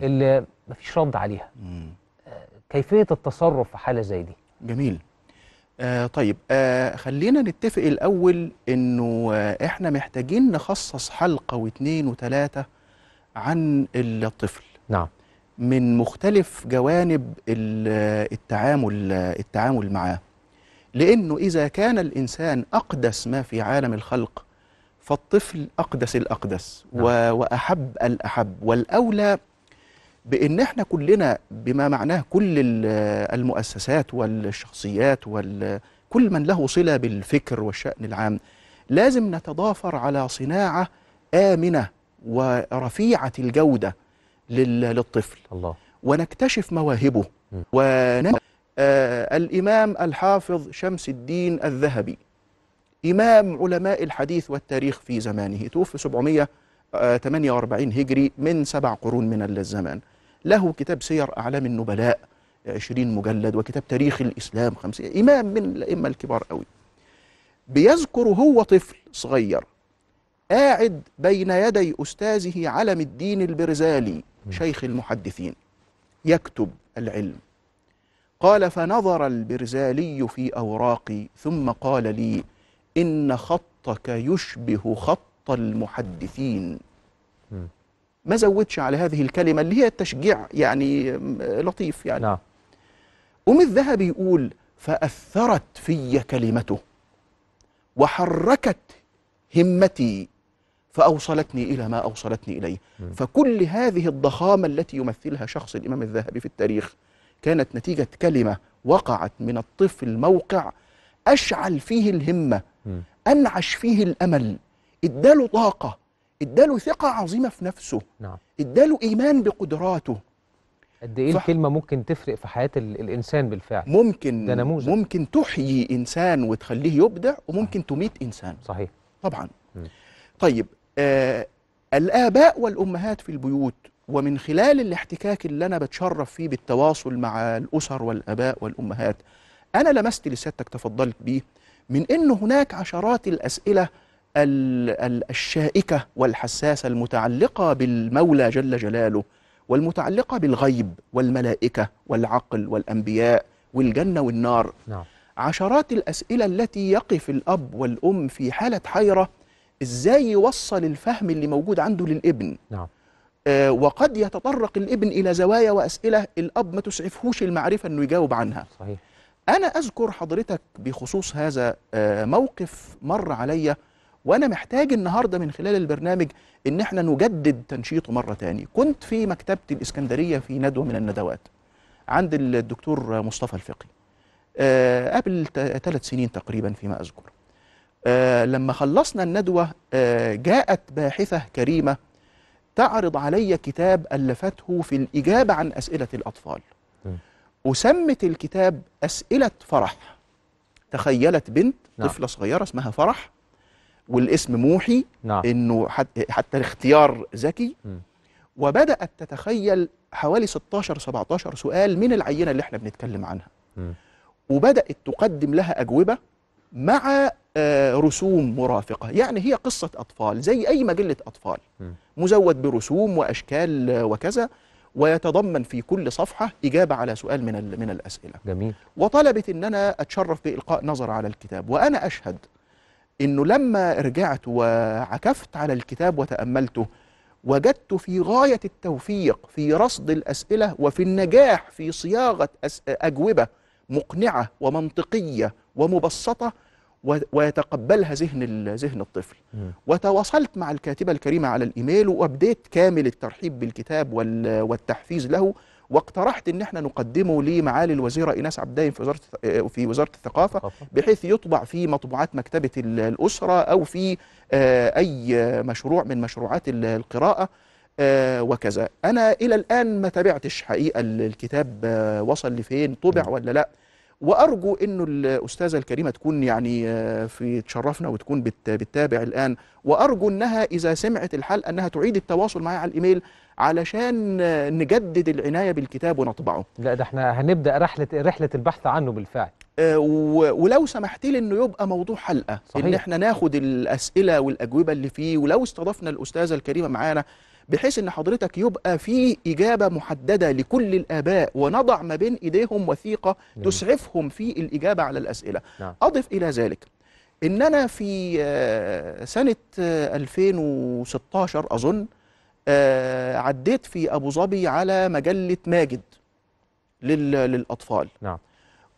اللي مفيش رد عليها. مم. كيفية التصرف في حالة زي دي؟ جميل. آه طيب آه خلينا نتفق الأول إنه آه إحنا محتاجين نخصص حلقة واثنين وثلاثة عن الطفل. نعم. من مختلف جوانب ال- التعامل التعامل معاه. لأنه إذا كان الإنسان أقدس ما في عالم الخلق فالطفل أقدس الأقدس نعم. و- وأحب الأحب بأن إحنا كلنا بما معناه كل ال- المؤسسات والشخصيات وكل من له صلة بالفكر والشأن العام لازم نتضافر على صناعة آمنة ورفيعة الجودة لل- للطفل. الله. ونكتشف مواهبه. ون... آه الإمام الحافظ شمس الدين الذهبي إمام علماء الحديث والتاريخ في زمانه توفي 748 هجري من سبع قرون من الزمان. له كتاب سير أعلام النبلاء 20 مجلد وكتاب تاريخ الإسلام 50 إمام من الأئمة الكبار قوي. بيذكر هو طفل صغير قاعد بين يدي أستاذه علم الدين البرزالي شيخ المحدثين يكتب العلم. قال فنظر البرزالي في أوراقي ثم قال لي إن خطك يشبه خط المحدثين. ما زودش على هذه الكلمة اللي هي التشجيع يعني م- لطيف يعني نعم قوم الذهبي يقول فأثرت في كلمته وحركت همتي فأوصلتني إلى ما أوصلتني إليه مم. فكل هذه الضخامة التي يمثلها شخص الإمام الذهبي في التاريخ كانت نتيجة كلمة وقعت من الطفل موقع أشعل فيه الهمة مم. أنعش فيه الأمل اداله طاقة اداله ثقة عظيمة في نفسه نعم اداله إيمان بقدراته قد إيه صح. الكلمة ممكن تفرق في حياة ال- الإنسان بالفعل ممكن ده نموذج. ممكن تحيي إنسان وتخليه يبدع وممكن تميت إنسان صحيح طبعا مم. طيب آه الآباء والأمهات في البيوت ومن خلال الاحتكاك اللي أنا بتشرف فيه بالتواصل مع الأسر والآباء والأمهات أنا لمست اللي سيادتك تفضلت بيه من إن هناك عشرات الأسئلة ال- ال- الشائكة والحساسة المتعلقة بالمولى جل جلاله والمتعلقة بالغيب والملائكة والعقل والأنبياء والجنة والنار. نعم. عشرات الأسئلة التي يقف الأب والأم في حالة حيرة إزاي يوصل الفهم اللي موجود عنده للابن؟ نعم. آه وقد يتطرق الابن إلى زوايا وأسئلة الأب ما تسعفهوش المعرفة أنه يجاوب عنها. صحيح. أنا أذكر حضرتك بخصوص هذا آه موقف مر عليا وأنا محتاج النهاردة من خلال البرنامج إن إحنا نجدد تنشيطه مرة تاني. كنت في مكتبة الإسكندرية في ندوة من الندوات عند الدكتور مصطفى الفقي. آه، قبل ثلاث سنين تقريبا فيما أذكر. آه، لما خلصنا الندوة آه، جاءت باحثة كريمة تعرض علي كتاب ألفته في الإجابة عن أسئلة الأطفال. م. وسمت الكتاب أسئلة فرح. تخيلت بنت نعم. طفلة صغيرة اسمها فرح. والاسم موحي نعم. إنه حت- حتى الاختيار ذكي. وبدأت تتخيل حوالي 16 17 سؤال من العينة اللي إحنا بنتكلم عنها. م. وبدأت تقدم لها أجوبة مع آه، رسوم مرافقة. يعني هي قصة أطفال زي أي مجلة أطفال. م. مزود برسوم وأشكال وكذا ويتضمن في كل صفحة إجابة على سؤال من من الأسئلة. جميل. وطلبت إن أنا أتشرف بإلقاء نظر على الكتاب. وأنا أشهد إنه لما رجعت وعكفت على الكتاب وتأملته وجدت في غاية التوفيق في رصد الأسئلة وفي النجاح في صياغة أس- أجوبة مقنعة ومنطقية ومبسطة و- ويتقبلها ذهن ذهن الطفل. وتواصلت مع الكاتبة الكريمة على الإيميل وأبديت كامل الترحيب بالكتاب وال- والتحفيز له واقترحت إن إحنا نقدمه لمعالي الوزيره إيناس عبداين في وزارة في وزارة الثقافة. بحيث يطبع في مطبوعات مكتبة ال- الأسرة أو في آه، أي مشروع من مشروعات ال- القراءة آه، وكذا أنا إلى الآن ما تابعتش حقيقة ال- الكتاب آه، وصل لفين طبع مم. ولا لأ وأرجو انه الأستاذة الكريمة تكون يعني آه، في تشرفنا وتكون بت- بتتابع الآن. وأرجو إنها إذا سمعت الحلقة أنها تعيد التواصل معي على الإيميل علشان آه، نجدد العناية بالكتاب ونطبعه. لا ده إحنا هنبدأ رحلة رحلة البحث عنه بالفعل. آه، ولو سمحت لي إنه يبقى موضوع حلقة صحيح. ان إحنا ناخد الأسئلة والأجوبة اللي فيه. ولو استضفنا الأستاذة الكريمة معانا بحيث إن حضرتك يبقى في إجابة محددة لكل الآباء ونضع ما بين إيديهم وثيقة جميل. تسعفهم في الإجابة على الأسئلة نعم. أضف إلى ذلك ان أنا في آه، سنة آه، 2016 أظن آه، عديت في أبو ظبي على مجلة ماجد لل- للأطفال نعم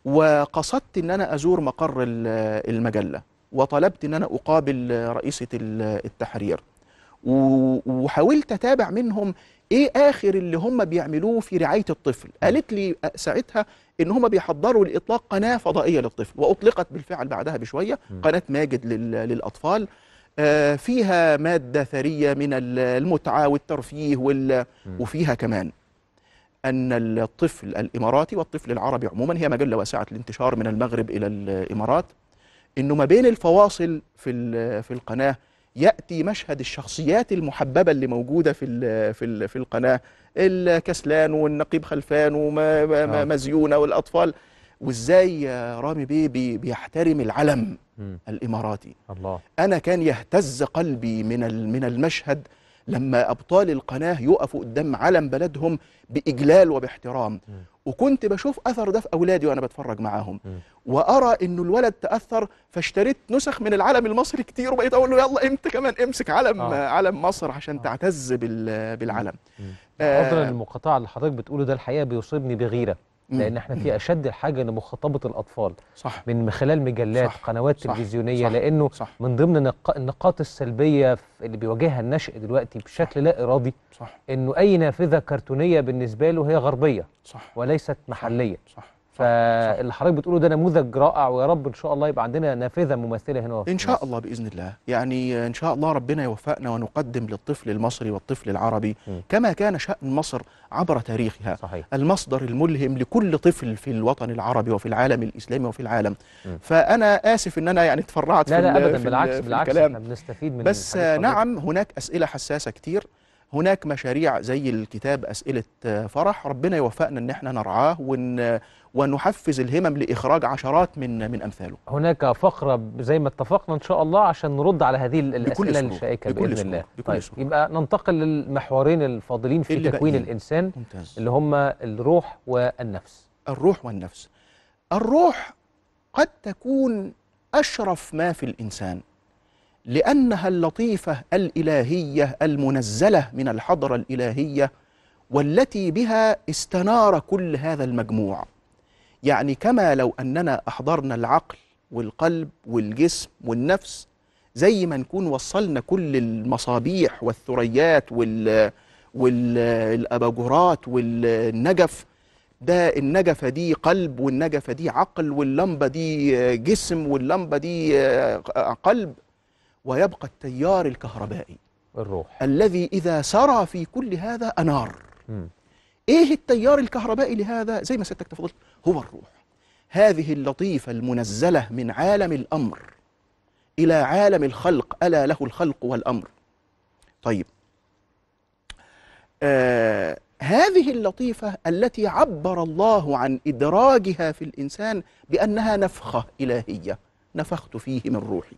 وقصدت إن أنا أزور مقر ال- المجلة وطلبت إن أنا أقابل رئيسة ال- التحرير وحاولت أتابع منهم إيه آخر اللي هم بيعملوه في رعاية الطفل قالت لي ساعتها إن هم بيحضروا لإطلاق قناة فضائية للطفل وأطلقت بالفعل بعدها بشوية. قناة ماجد لل- للأطفال آه، فيها مادة ثرية من ال- المتعة والترفيه وال-. وفيها كمان أن الطفل الإماراتي والطفل العربي عموما هي مجلة واسعة الانتشار من المغرب إلى الإمارات إنه ما بين الفواصل في في القناة يأتي مشهد الشخصيات المحببة اللي موجودة في ال- في ال- في القناة الكسلان والنقيب خلفان آه. ومزيونة والأطفال وإزاي يا رامي بيه بي- بيحترم العلم مم. الإماراتي الله أنا كان يهتز قلبي من من المشهد لما أبطال القناة يقفوا قدام علم بلدهم بإجلال وباحترام. وكنت بشوف أثر ده في أولادي وأنا بتفرج معاهم. وأرى إنه الولد تأثر فاشتريت نسخ من العلم المصري كتير وبقيت أقول له يلا أنت كمان امسك علم آه. علم مصر عشان آه. تعتز بال- بالعلم. آه. عذرا المقاطعة اللي حضرتك بتقوله ده الحقيقة بيصيبني بغيرة مم. لأن إحنا في أشد الحاجة لمخاطبه الأطفال صح. من خلال مجلات صح. قنوات صح. تلفزيونية صح. لأنه صح. من ضمن نق- النقاط السلبية اللي بيواجهها النشء دلوقتي بشكل لا إرادي صح. إنه أي نافذة كرتونية بالنسبة له هي غربية صح. وليست محلية. صح. فاللي حضرتك بتقوله ده نموذج رائع ويا رب إن شاء الله يبقى عندنا نافذة مماثله هنا إن شاء. الله بإذن الله يعني إن شاء الله ربنا يوفقنا ونقدم للطفل المصري والطفل العربي م. كما كان شأن مصر عبر تاريخها صحيح المصدر الملهم لكل طفل في الوطن العربي وفي العالم الإسلامي وفي العالم م. فأنا آسف إن أنا يعني تفرعت لا في لا ابدا في بالعكس ال- في بالعكس إحنا بنستفيد من بس. نعم هناك أسئلة حساسة كتير هناك مشاريع زي الكتاب أسئلة فرح ربنا يوفقنا إن إحنا نرعاه ون ونحفز الهمم لإخراج عشرات من من أمثاله. هناك فقرة زي ما اتفقنا إن شاء الله عشان نرد على هذه الأسئلة الشائكة بإذن الله. بكل طيب. يبقى ننتقل للمحورين الفاضلين في تكوين. الإنسان ممتاز. اللي هما الروح والنفس. الروح والنفس. الروح قد تكون أشرف ما في الإنسان لأنها اللطيفة الإلهية المنزلة من الحضرة الإلهية والتي بها استنار كل هذا المجموع. يعني كما لو أننا أحضرنا العقل والقلب والجسم والنفس زي ما نكون وصلنا كل المصابيح والثريات وال والأباجورات والنجف. ده النجفة دي قلب والنجفة دي عقل واللمبة دي جسم واللمبة دي قلب. ويبقى التيار الكهربائي الروح. الذي إذا سرى في كل هذا أنار. مم. إيه التيار الكهربائي لهذا؟ زي ما سيادتك تفضلت هو الروح. هذه اللطيفة المنزلة من عالم الأمر إلى عالم الخلق. ألا له الخلق والأمر. طيب. آه هذه اللطيفة التي عبر الله عن إدراجها في الإنسان بأنها نفخة إلهية. نفخت فيه من روحي.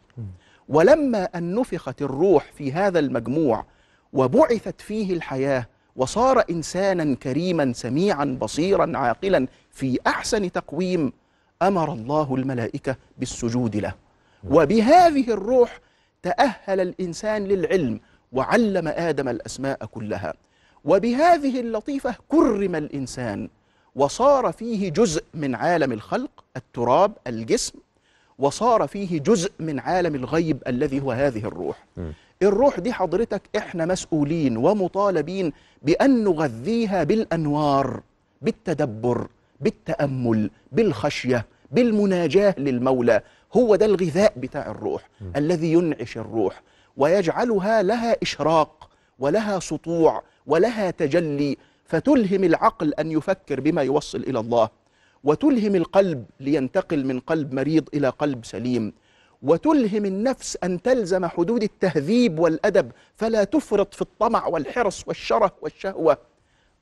ولما أن نفخت الروح في هذا المجموع وبعثت فيه الحياة وصار إنسانا كريما سميعا بصيرا عاقلا في أحسن تقويم أمر الله الملائكة بالسجود له. وبهذه الروح تأهل الإنسان للعلم وعلم آدم الأسماء كلها. وبهذه اللطيفة كرم الإنسان وصار فيه جزء من عالم الخلق التراب الجسم وصار فيه جزء من عالم الغيب الذي هو هذه الروح. الروح دي حضرتك إحنا مسؤولين ومطالبين بأن نغذيها بالأنوار بالتدبر بالتأمل بالخشية بالمناجاة للمولى. هو ده الغذاء بتاع الروح الذي ينعش الروح ويجعلها لها إشراق ولها سطوع ولها تجلي فتلهم العقل أن يفكر بما يوصل إلى الله وتلهم القلب لينتقل من قلب مريض إلى قلب سليم. وتلهم النفس أن تلزم حدود التهذيب والأدب فلا تفرط في الطمع والحرص والشره والشهوة.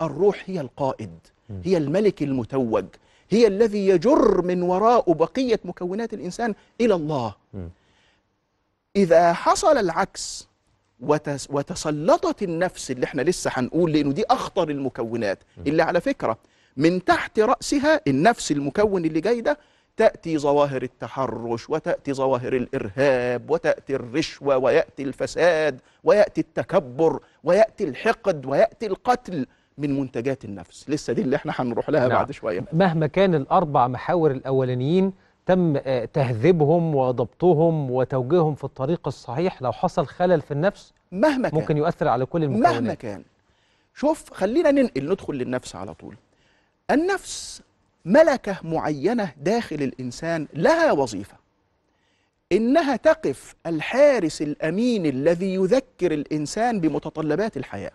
الروح هي القائد هي الملك المتوج هي الذي يجر من وراء بقية مكونات الإنسان إلى الله. إذا حصل العكس وتس وتسلطت النفس اللي إحنا لسه هنقول لأنه دي أخطر المكونات. اللي على فكرة من تحت رأسها النفس المكون اللي جاي ده تأتي ظواهر التحرش وتأتي ظواهر الإرهاب وتأتي الرشوة ويأتي الفساد ويأتي التكبر ويأتي الحقد ويأتي القتل من منتجات النفس. لسه دي اللي إحنا هنروح لها نعم. بعد شوية. مهما كان الأربع محاور الأولانيين تم آه، تهذيبهم وضبطهم وتوجيههم في الطريق الصحيح. لو حصل خلل في النفس مهما كان. ممكن يؤثر على كل المكونات. مهما كان. شوف خلينا ننقل ندخل للنفس على طول. النفس ملكة معينة داخل الإنسان لها وظيفة إنها تقف الحارس الأمين الذي يذكر الإنسان بمتطلبات الحياة.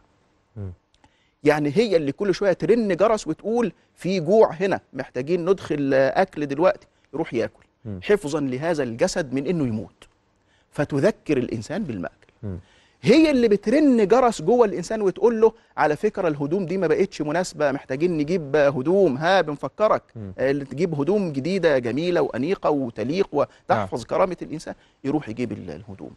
يعني هي اللي كل شوية ترن جرس وتقول في جوع هنا محتاجين ندخل أكل دلوقتي يروح ياكل مم. حفظا لهذا الجسد من إنه يموت فتذكر الإنسان بالمأكل مم. هي اللي بترن جرس جوه الإنسان وتقول له على فكرة الهدوم دي ما بقتش مناسبة محتاجين نجيب هدوم. ها بنفكرك. آه، اللي تجيب هدوم جديدة جميلة وأنيقة وتليق وتحفظ كرامة الإنسان يروح يجيب ال- الهدوم.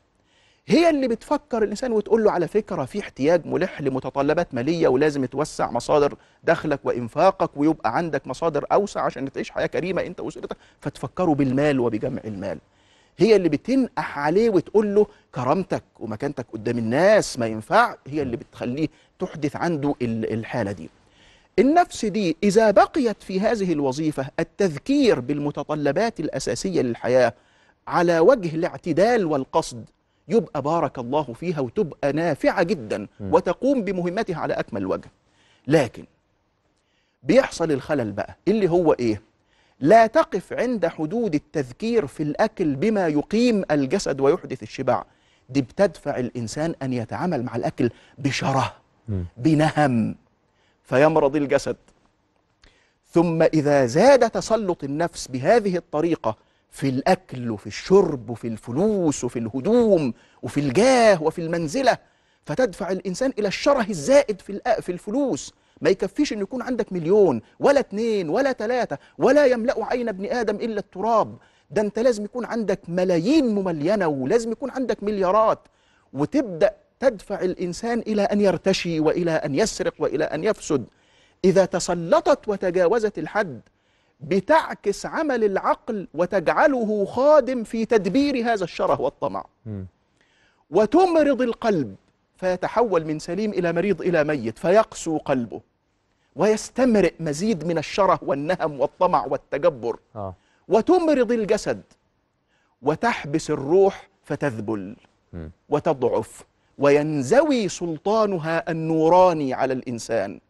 هي اللي بتفكر الإنسان وتقول له على فكرة في احتياج ملح لمتطلبات مالية ولازم توسع مصادر دخلك وإنفاقك ويبقى عندك مصادر أوسع عشان تعيش حياة كريمة أنت وأسرتك. فتفكروا بالمال وبجمع المال. هي اللي بتنقح عليه وتقول له كرامتك ومكانتك قدام الناس ما ينفع هي اللي بتخليه تحدث عنده ال- الحالة دي. النفس دي إذا بقيت في هذه الوظيفة التذكير بالمتطلبات الأساسية للحياة على وجه الاعتدال والقصد يبقى بارك الله فيها وتبقى نافعة جدا وتقوم بمهمتها على أكمل وجه. لكن بيحصل الخلل بقى اللي هو إيه؟ لا تقف عند حدود التذكير في الأكل بما يقيم الجسد ويحدث الشبع. دي بتدفع الإنسان أن يتعامل مع الأكل بشره. بنهم. فيمرض الجسد. ثم إذا زاد تسلط النفس بهذه الطريقة في الأكل وفي الشرب وفي الفلوس وفي الهدوم وفي الجاه وفي المنزلة فتدفع الإنسان إلى الشره الزائد في في الفلوس. ما يكفيش أن يكون عندك مليون ولا اتنين ولا تلاتة ولا يملأ عين ابن آدم إلا التراب. ده أنت لازم يكون عندك ملايين مملينة ولازم يكون عندك مليارات. وتبدأ تدفع الإنسان إلى أن يرتشي وإلى أن يسرق وإلى أن يفسد. إذا تسلطت وتجاوزت الحد بتعكس عمل العقل وتجعله خادم في تدبير هذا الشره والطمع. مم. وتمرض القلب فيتحول من سليم إلى مريض إلى ميت فيقسو قلبه. ويستمرئ مزيد من الشره والنهم والطمع والتجبر. آه. وتمرض الجسد وتحبس الروح فتذبل. وتضعف. وينزوي سلطانها النوراني على الإنسان.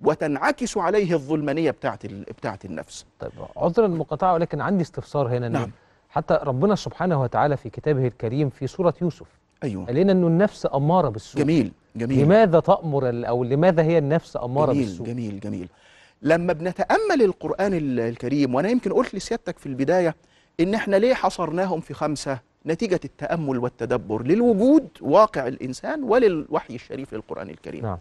وتنعكس عليه الظلمانية بتاعت, ال- بتاعت النفس. طيب عذرا المقاطعة ولكن عندي استفسار هنا إن نعم. حتى ربنا سبحانه وتعالى في كتابه الكريم في سورة يوسف أيوة. قال لنا إنه النفس أمارة بالسوء. جميل جميل. لماذا تأمر ال- أو لماذا هي النفس أمارة جميل بالسوء؟ جميل جميل. لما بنتأمل القرآن ال- الكريم وأنا يمكن قلت لسيادتك في البداية إن إحنا ليه حصرناهم في خمسة؟ نتيجة التأمل والتدبر للوجود واقع الإنسان وللوحي الشريف للقرآن الكريم. نعم.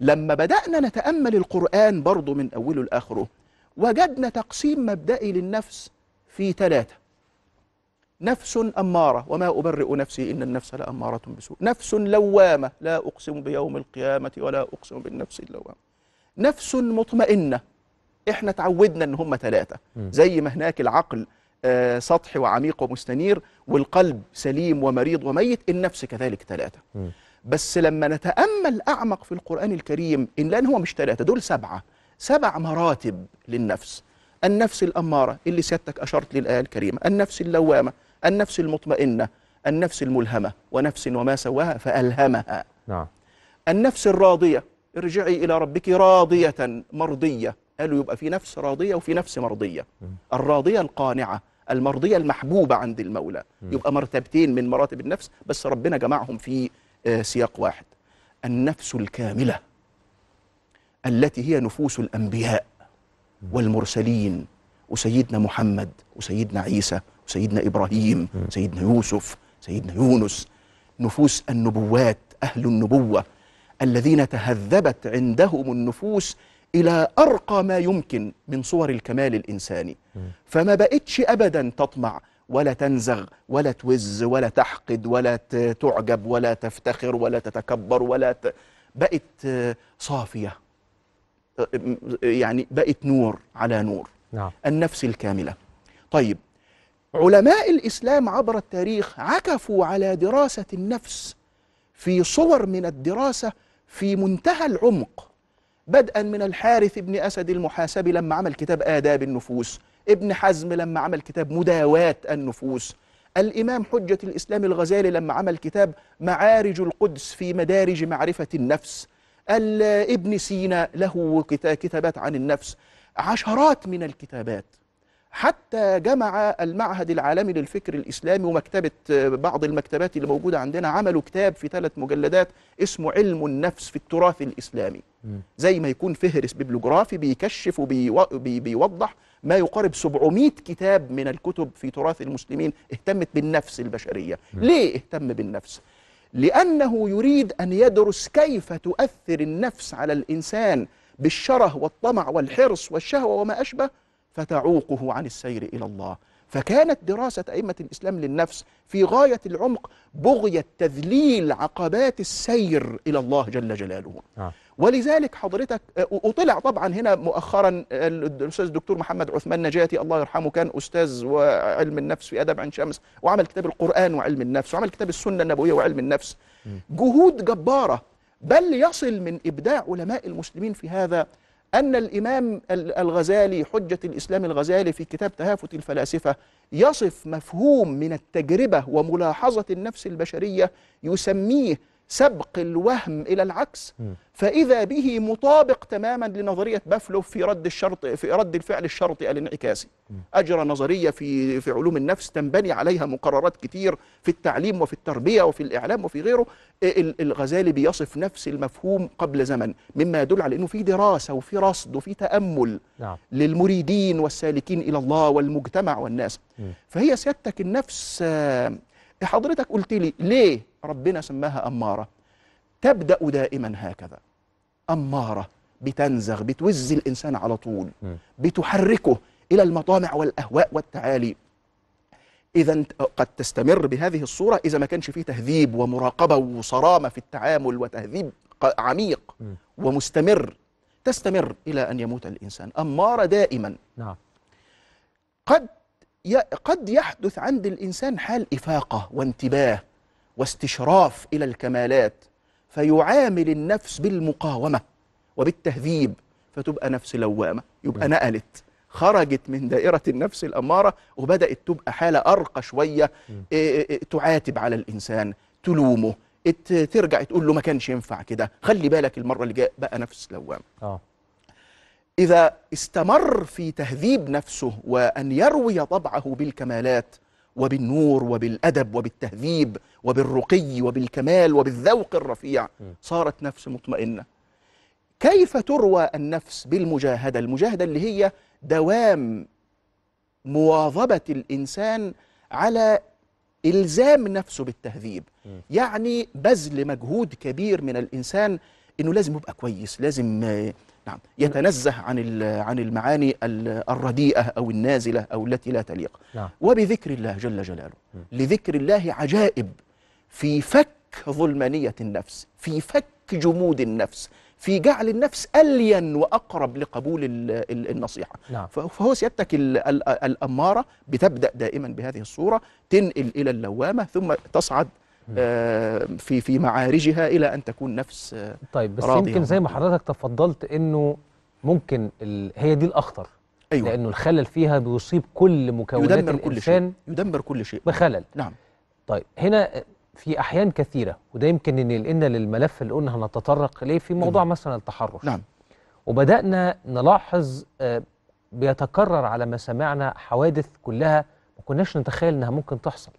لما بدأنا نتأمل القرآن برضو من أوله لآخره وجدنا تقسيم مبدئي للنفس في ثلاثة. نفس أمارة. وما أبرئ نفسي إن النفس لأمارة بسوء. نفس لوامة. لا أقسم بيوم القيامة ولا أقسم بالنفس اللوامة. نفس مطمئنة. إحنا تعودنا إن هم ثلاثة. زي ما هناك العقل آه، سطحي وعميق ومستنير والقلب سليم ومريض وميت النفس كذلك ثلاثة. بس لما نتأمل أعمق في القرآن الكريم إن لأن هو مش ثلاثة دول سبعة. سبع مراتب للنفس. النفس الأمارة اللي سيادتك أشرت للآية الكريمة. النفس اللوامة. النفس المطمئنة النفس الملهمة ونفس وما سواها فألهمها. نعم. النفس الراضية ارجعي إلى ربك راضية مرضية. قالوا يبقى في نفس راضية وفي نفس مرضية؟ الراضية القانعة المرضية المحبوبة عند المولى. يبقى مرتبتين من مراتب النفس بس ربنا جمعهم في آه، سياق واحد. النفس الكاملة التي هي نفوس الأنبياء والمرسلين وسيدنا محمد وسيدنا عيسى وسيدنا إبراهيم سيدنا يوسف سيدنا يونس. نفوس النبوات أهل النبوة. الذين تهذبت عندهم النفوس إلى أرقى ما يمكن من صور الكمال الإنساني. فما بقتش أبدا تطمع ولا تنزغ ولا توز ولا تحقد ولا تعجب ولا تفتخر ولا تتكبر ولا ت... بقت صافية. يعني بقت نور على نور. نعم. النفس الكاملة. طيب علماء الإسلام عبر التاريخ عكفوا على دراسة النفس في صور من الدراسة في منتهى العمق. بدءا من الحارث بن أسد المحاسبي لما عمل كتاب آداب النفوس ابن حزم لما عمل كتاب مداواة النفوس. الإمام حجة الإسلام الغزالي لما عمل كتاب معارج القدس في مدارج معرفة النفس. ال- ابن سينا له كتا- كتابات عن النفس. عشرات من الكتابات. حتى جمع المعهد العالمي للفكر الإسلامي ومكتبة آه، بعض المكتبات اللي موجودة عندنا عملوا كتاب في ثلاث مجلدات اسمه علم النفس في التراث الإسلامي. زي ما يكون فهرس بيبلوجرافي بيكشف وبيوضح ما يقارب 700 كتاب من الكتب في تراث المسلمين اهتمت بالنفس البشرية. ليه اهتم بالنفس؟ لأنه يريد أن يدرس كيف تؤثر النفس على الإنسان بالشره والطمع والحرص والشهوة وما أشبه فتعوقه عن السير إلى الله. فكانت دراسة أئمة الإسلام للنفس في غاية العمق بغية تذليل عقبات السير إلى الله جل جلاله. نعم ولذلك حضرتك وطلع طبعا هنا مؤخرا الأستاذ الدكتور محمد عثمان نجاتي الله يرحمه كان أستاذ وعلم النفس في أدب عين شمس وعمل كتاب القرآن وعلم النفس وعمل كتاب السنة النبوية وعلم النفس. جهود جبارة بل يصل من إبداع علماء المسلمين في هذا أن الإمام ال- الغزالي حجة الإسلام الغزالي في كتاب تهافت الفلاسفة يصف مفهوم من التجربة وملاحظة النفس البشرية يسميه سبق الوهم إلى العكس. فإذا به مطابق تماما لنظرية بافلوف في رد الشرط في رد الفعل الشرطي الانعكاسي. اجرى نظرية في في علوم النفس تنبني عليها مقررات كتير في التعليم وفي التربية وفي الإعلام وفي غيره. ال- الغزالي بيصف نفس المفهوم قبل زمن مما يدل على إنه في دراسة وفي رصد وفي تأمل نعم. للمريدين والسالكين إلى الله والمجتمع والناس. فهي سيادتك النفس آه، حضرتك قلت لي ليه ربنا سماها أمارة؟ تبدأ دائما هكذا. أمارة بتنزغ بتوز الإنسان على طول. بتحركه إلى المطامع والأهواء والتعالي. اذا قد تستمر بهذه الصورة إذا ما كانش فيه تهذيب ومراقبة وصرامة في التعامل وتهذيب عميق. ومستمر. تستمر إلى أن يموت الإنسان. أمارة دائما. نعم. قد قد يحدث عند الإنسان حال إفاقة وانتباه واستشراف إلى الكمالات فيعامل النفس بالمقاومة وبالتهذيب فتبقى نفس لوامة يبقى نقلت خرجت من دائرة النفس الأمارة وبدأت تبقى حالة أرقى شوية إيه إيه تعاتب على الإنسان تلومه ترجع تقول له ما كانش ينفع كده خلي بالك المرة اللي جاية بقى نفس لوامة. آه. إذا استمر في تهذيب نفسه وأن يروي طبعه بالكمالات وبالنور وبالأدب وبالتهذيب وبالرقي وبالكمال وبالذوق الرفيع صارت نفس مطمئنة. كيف تروى النفس بالمجاهدة؟ المجاهدة اللي هي دوام مواظبة الإنسان على إلزام نفسه بالتهذيب. يعني بذل مجهود كبير من الإنسان إنه لازم يبقى كويس لازم نعم. يتنزه عن عن المعاني ال- الرديئة أو النازلة أو التي لا تليق. نعم. وبذكر الله جل جلاله. لذكر الله عجائب في فك ظلمانية النفس في فك جمود النفس في جعل النفس ألين وأقرب لقبول ال- ال- النصيحة. نعم. فهو سيادتك ال- ال- الأمارة بتبدأ دائما بهذه الصورة تنقل إلى اللوامة ثم تصعد في في معارجها إلى أن تكون نفس آه، طيب بس يمكن زي ما. حضرتك تفضلت إنه ممكن ال... هي دي الأخطر أيوه. لأنه الخلل فيها بيصيب كل مكونات يدمر كل شيء يدمر كل شيء. بخلل. نعم. طيب هنا في أحيان كثيرة وده يمكن إن ينقلنا للملف اللي قلنا هنتطرق إليه في موضوع مثلا التحرش. نعم. وبدأنا نلاحظ آه، بيتكرر على مسامعنا حوادث كلها ما كناش نتخيل إنها ممكن تحصل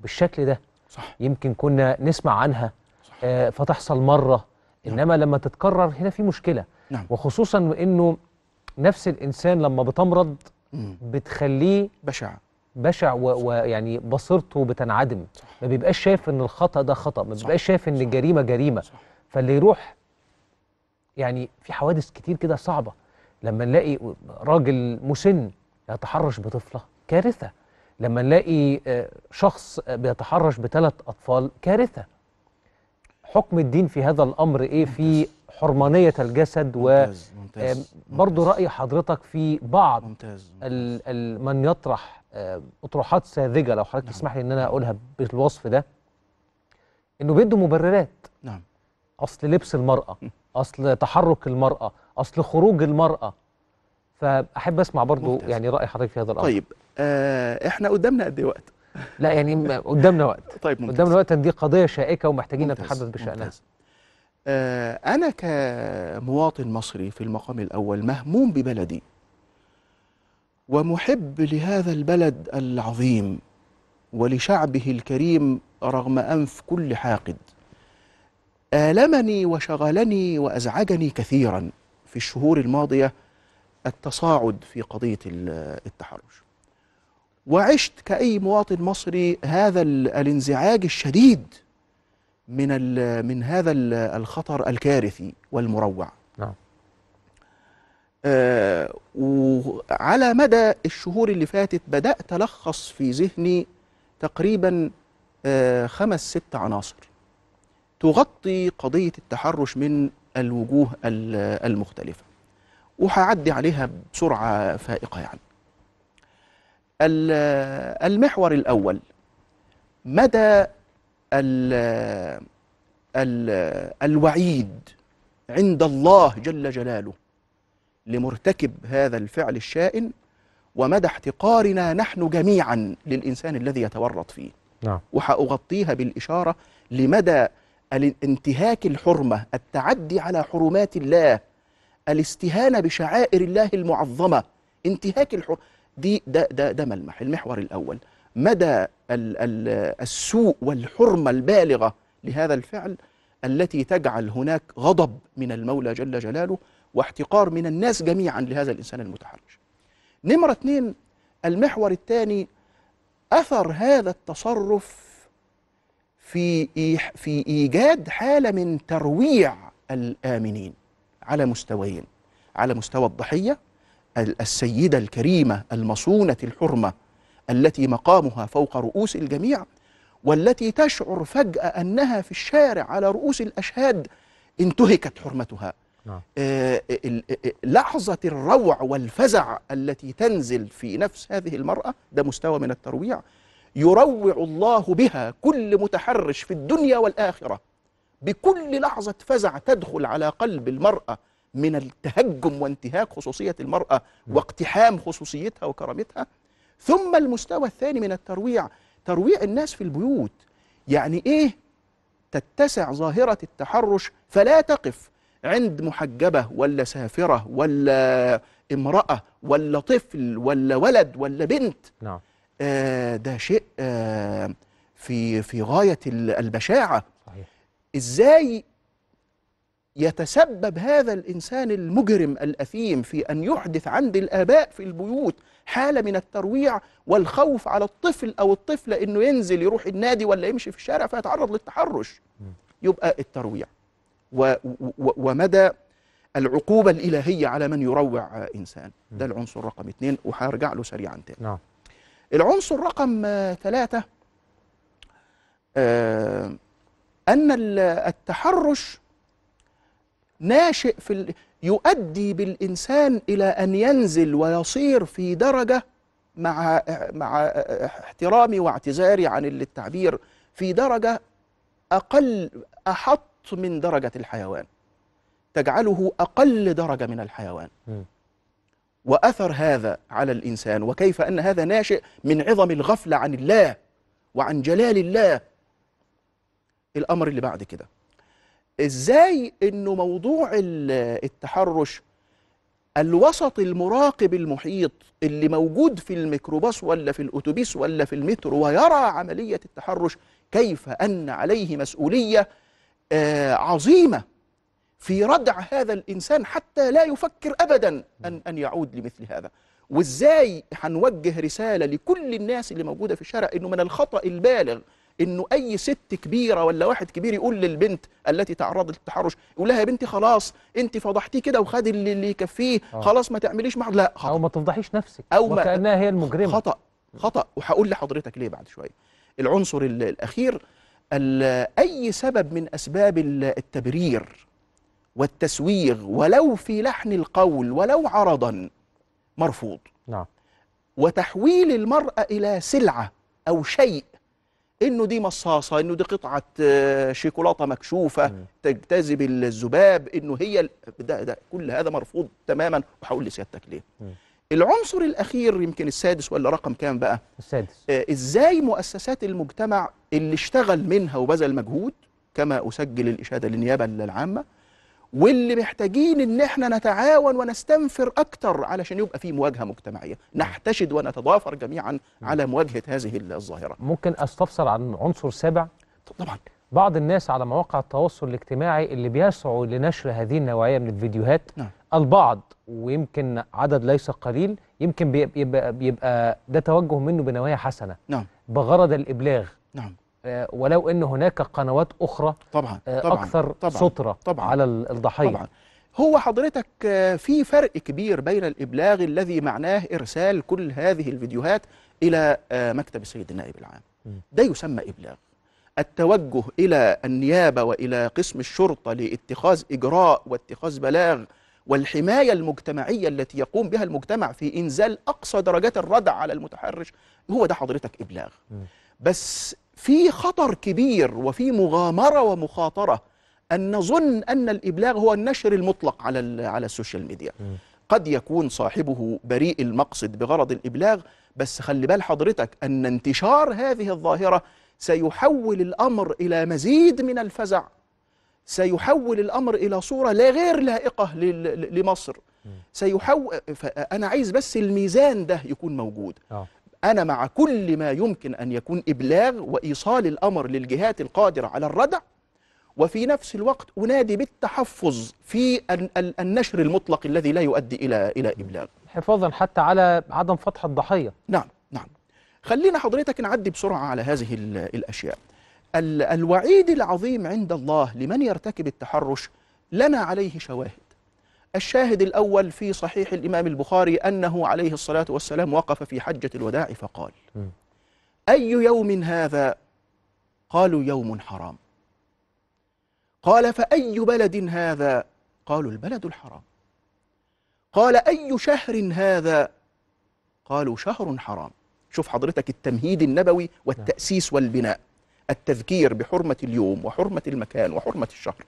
بالشكل ده. صح. يمكن كنا نسمع عنها صح. آه، فتحصل مرة. إنما لما تتكرر هنا في مشكلة. نعم. وخصوصا إنه نفس الإنسان لما بتمرض مم. بتخليه بشع. بشع ويعني بصيرته بتنعدم. صح. ما بيبقاش شايف إن الخطأ ده خطأ ما. بيبقاش شايف إن صح. الجريمه جريمة. صح. فاللي يروح يعني في حوادث كتير كده صعبة. لما نلاقي راجل مسن يتحرش بطفلة كارثة. لما نلاقي آه، شخص آه، بيتحرش بثلاث أطفال كارثة. حكم الدين في هذا الأمر إيه؟ في حرمانية الجسد ممتاز ممتاز وبرضه ممتاز. رأي حضرتك في بعض ممتاز ال ال من يطرح آه، أطروحات ساذجة لو حضرتك نعم. تسمح لي إن أنا أقولها بالوصف ده. إنه بيدوا مبررات. نعم. أصل لبس المرأة أصل تحرك المرأة أصل خروج المرأة. فأحب أسمع برضو ممتاز. يعني رأي حضرتك في هذا الأمر. طيب آه إحنا قدامنا قد إيه وقت؟ لا يعني قدامنا وقت. [LAUGHS] طيب ممتاز. قدامنا وقت دي قضية شائكة ومحتاجين نتحدث بشأنها. آه أنا كمواطن مصري في المقام الأول مهموم ببلدي ومحب لهذا البلد العظيم ولشعبه الكريم رغم أنف كل حاقد. آلمني وشغلني وأزعجني كثيرا في الشهور الماضية التصاعد في قضية ال- التحرش. وعشت كأي مواطن مصري هذا ال- الانزعاج الشديد من من هذا ال- الخطر الكارثي والمروع. نعم. آه، وعلى مدى الشهور اللي فاتت بدأت ألخص في ذهني تقريبا آه، خمس ست عناصر تغطي قضية التحرش من الوجوه ال- المختلفة. وهعدي عليها بسرعة فائقة يعني. المحور الأول. مدى ال ال الوعيد عند الله جل جلاله لمرتكب هذا الفعل الشائن ومدى احتقارنا نحن جميعا للإنسان الذي يتورط فيه. نعم. وهأغطيها بالإشارة لمدى الانتهاك الحرمة التعدي على حرمات الله الاستهانة بشعائر الله المعظمة انتهاك الحرمة دي ده ده ده ملمح. المحور الأول مدى ال ال السوء والحرمة البالغة لهذا الفعل التي تجعل هناك غضب من المولى جل جلاله واحتقار من الناس جميعا لهذا الإنسان المتحرش. نمرة اثنين المحور الثاني أثر هذا التصرف في في إيجاد حالة من ترويع الآمنين على مستويين على مستوى الضحية ال- السيدة الكريمة المصونة الحرمة التي مقامها فوق رؤوس الجميع والتي تشعر فجأة أنها في الشارع على رؤوس الأشهاد انتهكت حرمتها. نعم. آه، لحظة الروع والفزع التي تنزل في نفس هذه المرأة ده مستوى من الترويع يروع الله بها كل متحرش في الدنيا والآخرة. بكل لحظة فزع تدخل على قلب المرأة من التهجم وانتهاك خصوصية المرأة واقتحام خصوصيتها وكرامتها. ثم المستوى الثاني من الترويع ترويع الناس في البيوت. يعني إيه؟ تتسع ظاهرة التحرش فلا تقف عند محجبة ولا سافرة ولا امرأة ولا طفل ولا ولد ولا بنت. نعم. آه ده شيء آه في في غاية ال- البشاعة. صحيح. إزاي يتسبب هذا الإنسان المجرم الأثيم في أن يحدث عند الآباء في البيوت حالة من الترويع والخوف على الطفل أو الطفلة إنه ينزل يروح النادي ولا يمشي في الشارع فيتعرض للتحرش. يبقى الترويع. و و ومدى العقوبة الإلهية على من يروع إنسان. ده العنصر رقم اثنين وهرجع له سريعا تاني. نعم. العنصر رقم ثلاثة آه، أن ال- التحرش ناشئ في ال... يؤدي بالإنسان إلى أن ينزل ويصير في درجة مع مع احترامي واعتذاري عن التعبير في درجة أقل أحط من درجة الحيوان. تجعله أقل درجة من الحيوان. وأثر هذا على الإنسان وكيف أن هذا ناشئ من عظم الغفلة عن الله وعن جلال الله. الأمر اللي بعد كده. إزاي أنه موضوع ال- التحرش الوسط المراقب المحيط اللي موجود في الميكروباص ولا في الأتوبيس ولا في المترو ويرى عملية التحرش كيف أن عليه مسؤولية آه، عظيمة في ردع هذا الإنسان حتى لا يفكر أبدا أن, أن يعود لمثل هذا. وإزاي هنوجه رسالة لكل الناس اللي موجودة في الشارع أنه من الخطأ البالغ إنه أي ست كبيرة ولا واحد كبير يقول للبنت التي تعرضت للتحرش يقول لها يا بنتي خلاص أنت فضحتيه كده وخد اللي, يكفيه آه. خلاص ما تعمليش مع لا خطأ. أو ما تفضحيش نفسك أو ما- وكأنها هي المجرمة. خطأ خطأ. وهقول لحضرتك ليه بعد شوية. العنصر ال- الأخير ال- أي سبب من أسباب ال- التبرير والتسويغ ولو في لحن القول ولو عرضا مرفوض. نعم. وتحويل المرأة إلى سلعة أو شيء إنه دي مصاصة إنه دي قطعة آه، شيكولاتة مكشوفة مم. تجتذب الذباب إنه هي ده, ده كل هذا مرفوض تماما وهقول لسيادتك ليه. العنصر الأخير يمكن السادس ولا رقم كام بقى السادس آه، إزاي مؤسسات المجتمع اللي اشتغل منها وبذل مجهود كما أسجل الإشادة للنيابة العامة واللي محتاجين إن إحنا نتعاون ونستنفر أكتر علشان يبقى في مواجهة مجتمعية. نحتشد ونتضافر جميعا على مواجهة هذه الظاهرة. ممكن أستفسر عن عنصر سابع؟ طبعا. بعض الناس على مواقع التواصل الاجتماعي اللي بيسعوا لنشر هذه النوعية من الفيديوهات نعم. البعض ويمكن عدد ليس قليل يمكن بيبقى, بيبقى, ده توجه منه بنوايا حسنة. نعم. بغرض الإبلاغ. نعم. ولو إن هناك قنوات أخرى طبعا آه، طبعا أكثر طبعا سترة طبعا على ال- الضحية. طبعا. هو حضرتك آه، في فرق كبير بين الإبلاغ الذي معناه إرسال كل هذه الفيديوهات آه، مكتب السيد النائب العام. ده يسمى إبلاغ. التوجه إلى النيابة وإلى قسم الشرطة لاتخاذ إجراء واتخاذ بلاغ والحماية المجتمعية التي يقوم بها المجتمع في إنزال أقصى درجات الردع على المتحرش هو ده حضرتك إبلاغ. م. بس في خطر كبير وفي مغامرة ومخاطرة أن نظن أن الإبلاغ هو النشر المطلق على على ال social media. م. قد يكون صاحبه بريء المقصد بغرض الإبلاغ بس خلي بال حضرتك أن انتشار هذه الظاهرة سيحول الأمر إلى مزيد من الفزع. سيحول الأمر إلى صورة لا غير لائقة لمصر. سيحول أنا عايز بس الميزان ده يكون موجود. آه. أنا مع كل ما يمكن أن يكون إبلاغ وإيصال الأمر للجهات القادرة على الردع وفي نفس الوقت أنادي بالتحفظ في ال- ال- النشر المطلق الذي لا يؤدي إلى إلى إبلاغ. حفاظا حتى على عدم فتح الضحية. نعم نعم. خلينا حضرتك نعدي بسرعة على هذه ال- الأشياء. ال- الوعيد العظيم عند الله لمن يرتكب التحرش لنا عليه شواهد. الشاهد الأول في صحيح الإمام البخاري أنه عليه الصلاة والسلام وقف في حجة الوداع فقال. أي يوم هذا؟ قالوا يوم حرام. قال فأي بلد هذا؟ قالوا البلد الحرام. قال أي شهر هذا؟ قالوا شهر حرام. شوف حضرتك التمهيد النبوي والتأسيس والبناء التذكير بحرمة اليوم وحرمة المكان وحرمة الشهر.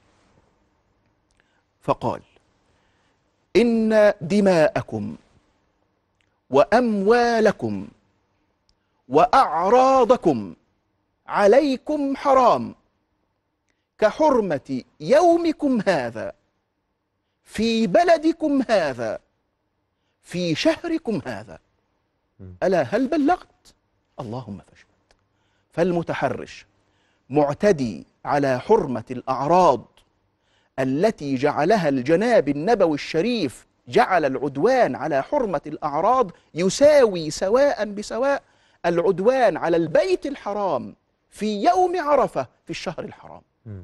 فقال إن دماءكم وأموالكم وأعراضكم عليكم حرام كحرمة يومكم هذا في بلدكم هذا في شهركم هذا. ألا هل بلغت؟ اللهم فاشهد. فالمتحرش معتدي على حرمة الأعراض التي جعلها الجناب النبوي الشريف جعل العدوان على حرمة الأعراض يساوي سواء بسواء العدوان على البيت الحرام في يوم عرفة في الشهر الحرام م.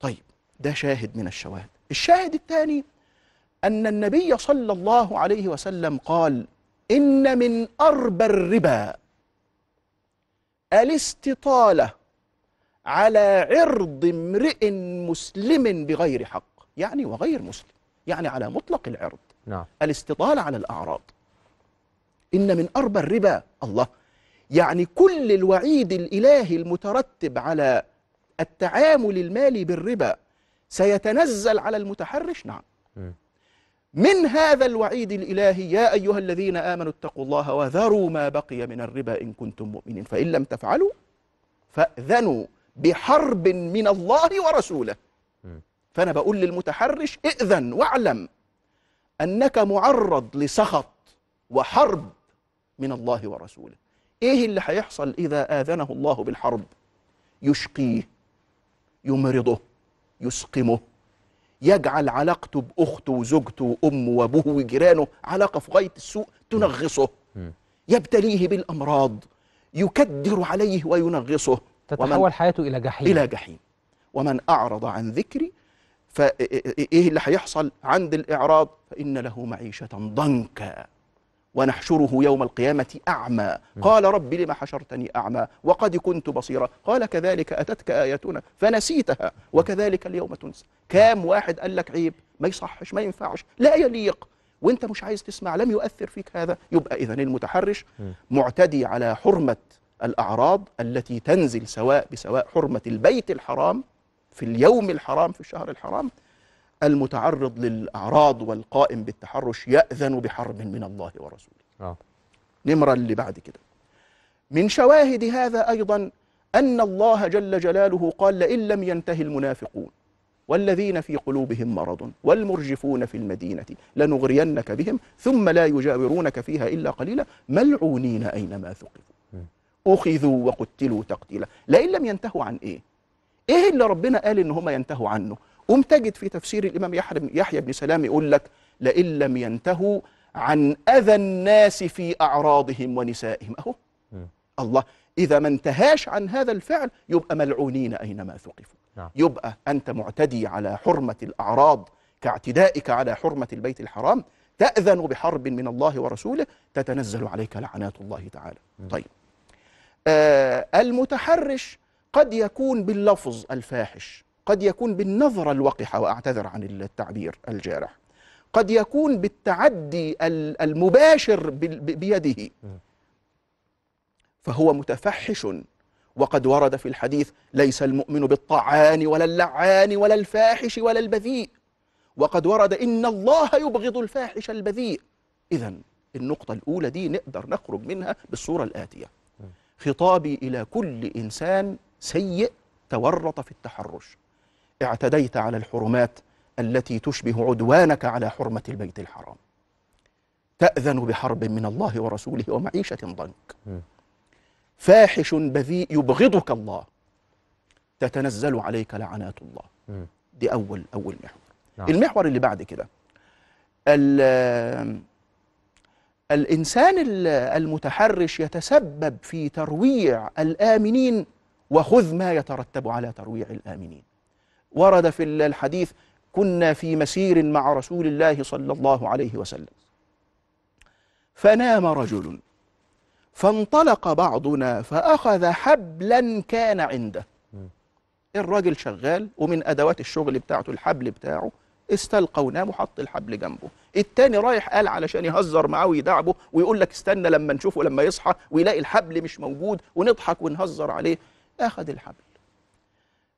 طيب ده شاهد من الشواهد الشاهد الثاني أن النبي صلى الله عليه وسلم قال إن من أربى الربا الاستطالة على عرض امرئ مسلم بغير حق يعني وغير مسلم يعني على مطلق العرض. نعم. الاستطالة على الأعراض. إن من أربى الربا الله. يعني كل الوعيد الإلهي المترتب على التعامل المالي بالربا سيتنزل على المتحرش؟ نعم. مم. من هذا الوعيد الإلهي يا أيها الذين آمنوا اتقوا الله وذروا ما بقي من الربا إن كنتم مؤمنين فإن لم تفعلوا فأذنوا. بحرب من الله ورسوله. فأنا بقول للمتحرش ائذن واعلم أنك معرض لسخط وحرب من الله ورسوله. إيه اللي هيحصل إذا آذنه الله بالحرب؟ يشقيه يمرضه يسقمه يجعل علاقته بأخته وزوجته وأمه وأبوه وجيرانه علاقة في غاية السوء تنغصه. يبتليه بالأمراض يكدر عليه وينغصه. تتحول حياته إلى جحيم. إلى جحيم. ومن أعرض عن ذكري فإيه اللي هيحصل عند الإعراض؟ فإن له معيشة ضنكا. ونحشره يوم القيامة أعمى. قال رب لم حشرتني أعمى؟ وقد كنت بصيرا. قال كذلك أتتك آياتنا فنسيتها. وكذلك اليوم تنسى. كام واحد قال لك عيب؟ ما يصحش ما ينفعش لا يليق. وأنت مش عايز تسمع لم يؤثر فيك هذا. يبقى إذن المتحرش معتدي على حرمة الأعراض التي تنزل سواء بسواء حرمة البيت الحرام في اليوم الحرام في الشهر الحرام المتعرض للأعراض والقائم بالتحرش يأذن بحرب من الله ورسوله. آه. نمرة اللي بعد كده. من شواهد هذا أيضا أن الله جل جلاله قال لئن لم ينتهي المنافقون والذين في قلوبهم مرض والمرجفون في المدينة لنغرينك بهم ثم لا يجاورونك فيها إلا قليلا ملعونين أينما ثقفوا. أخذوا وقتلوا تقتيلا. لئن لم ينتهوا عن إيه؟ إيه اللي ربنا قال إن هم ينتهوا عنه؟ قم تجد في تفسير الإمام يحيى- يحيى بن سلام يقول لك لئن لم ينتهوا عن أذى الناس في أعراضهم ونسائهم. أهو. مم. الله. إذا ما انتهاش عن هذا الفعل يبقى ملعونين أينما ثقفوا. نعم. يبقى أنت معتدي على حرمة الأعراض كاعتدائك على حرمة البيت الحرام تأذن بحرب من الله ورسوله تتنزل عليك لعنات الله تعالى. طيب. آه المتحرش قد يكون باللفظ الفاحش قد يكون بالنظرة الوقحة وأعتذر عن التعبير الجارح. قد يكون بالتعدي ال- المباشر بيده. فهو متفحش وقد ورد في الحديث ليس المؤمن بالطعان ولا اللعان ولا الفاحش ولا البذيء. وقد ورد إن الله يبغض الفاحش البذيء. إذا النقطة الأولى دي نقدر نخرج منها بالصورة الآتية. خطابي إلى كل إنسان سيء تورط في التحرش. اعتديت على الحرمات التي تشبه عدوانك على حرمة البيت الحرام. تأذن بحرب من الله ورسوله ومعيشة ضنك. فاحش بذيء يبغضك الله. تتنزل عليك لعنات الله. دي أول أول محور. نعم. المحور اللي بعد كده. الإنسان ال- المتحرش يتسبب في ترويع الآمنين وخذ ما يترتب على ترويع الآمنين. ورد في الحديث كنا في مسير مع رسول الله صلى الله عليه وسلم. فنام رجل فانطلق بعضنا فأخذ حبلا كان عنده. الراجل شغال ومن أدوات الشغل بتاعته الحبل بتاعه استلقى ونام وحط الحبل جنبه. التاني رايح قال علشان يهزر معاه ويدعبه ويقول لك استنى لما نشوفه لما يصحى ويلاقي الحبل مش موجود ونضحك ونهزر عليه. أخذ الحبل.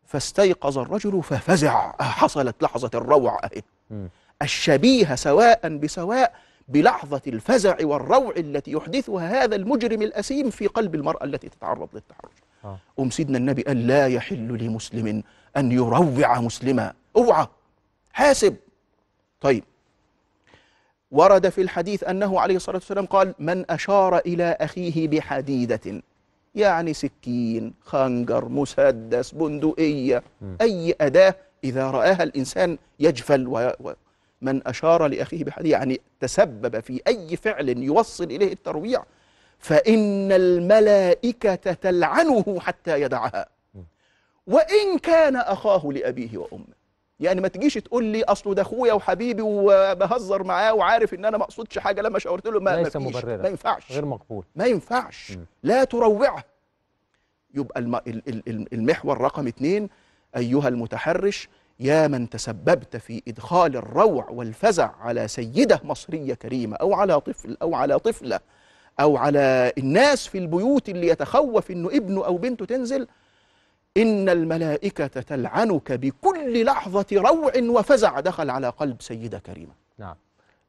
فاستيقظ الرجل ففزع. آه، حصلت لحظة الروع أهي. مم. الشبيهة سواء بسواء بلحظة الفزع والروع التي يحدثها هذا المجرم الأسيم في قلب المرأة التي تتعرض للتحرش آه. أم سيدنا النبي قال لا يحل لمسلم أن يروع مسلما. أوعى. حاسب. طيب. ورد في الحديث أنه عليه الصلاة والسلام قال من أشار إلى أخيه بحديدة. يعني سكين خنجر مسدس بندقية أي أداة إذا رآها الإنسان يجفل و... و... من أشار لأخيه بحديدة يعني تسبب في أي فعل يوصل إليه الترويع فإن الملائكة تلعنه حتى يدعها. وإن كان أخاه لأبيه وأمه. يعني ما تجيش تقول لي أصله ده أخويا وحبيبي وبهزر معاه وعارف إن أنا ما أقصدش حاجة لما شاورت له ما ليس ما ينفعش. غير مقبول. ما ينفعش. مم. لا تروعه. يبقى الم... ال- ال- ال- المحور رقم اثنين أيها المتحرش يا من تسببت في إدخال الروع والفزع على سيدة مصرية كريمة أو على طفل أو على طفلة أو على الناس في البيوت اللي يتخوف إنه ابنه أو بنته تنزل إن الملائكة تلعنك بكل لحظة روع وفزع. دخل على قلب سيدة كريمة. نعم.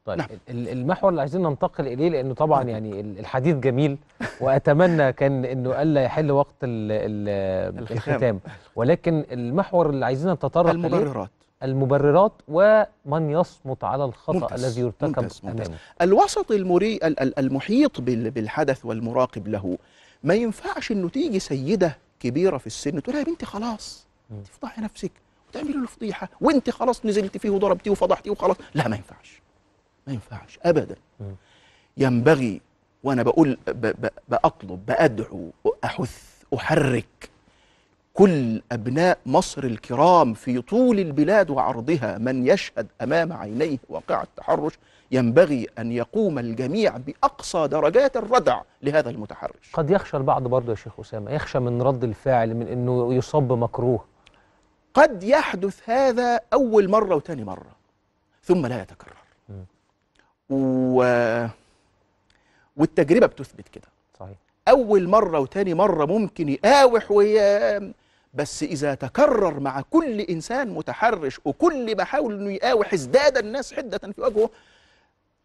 طيب نعم. ال- المحور اللي عايزين ننتقل إليه لأنه طبعا يعني ال- الحديث جميل وأتمنى كان إنه ألا يحل وقت ال ال الختام. ولكن المحور اللي عايزين نتطرق المبررات. المبررات ومن يصمت على الخطأ ممتاز، الذي يرتكب ممتاز، ممتاز. أمامه. الوسط المري ال- ال- المحيط بال- بالحدث والمراقب له. ما ينفعش إنه تيجي سيدة كبيرة في السن تقول لها يا بنتي خلاص. تفضحي نفسك وتعملي له فضيحة. وأنت خلاص نزلت فيه وضربتيه وفضحتيه وخلاص. لا ما ينفعش. ما ينفعش. ابدا. ينبغي وأنا بقول بأطلب بأدعو احث أحرك كل أبناء مصر الكرام في طول البلاد وعرضها من يشهد أمام عينيه واقع التحرش. ينبغي أن يقوم الجميع بأقصى درجات الردع لهذا المتحرش. قد يخشى البعض برضه يا شيخ أسامة يخشى من رد الفعل من إنه يصاب بمكروه قد يحدث هذا أول مرة وتاني مرة ثم لا يتكرر. و... والتجربة بتثبت كده. صحيح. أول مرة وتاني مرة ممكن يقاوح وي... بس إذا تكرر مع كل إنسان متحرش وكل ما حاول إنه يقاوح ازداد الناس حدة في وجهه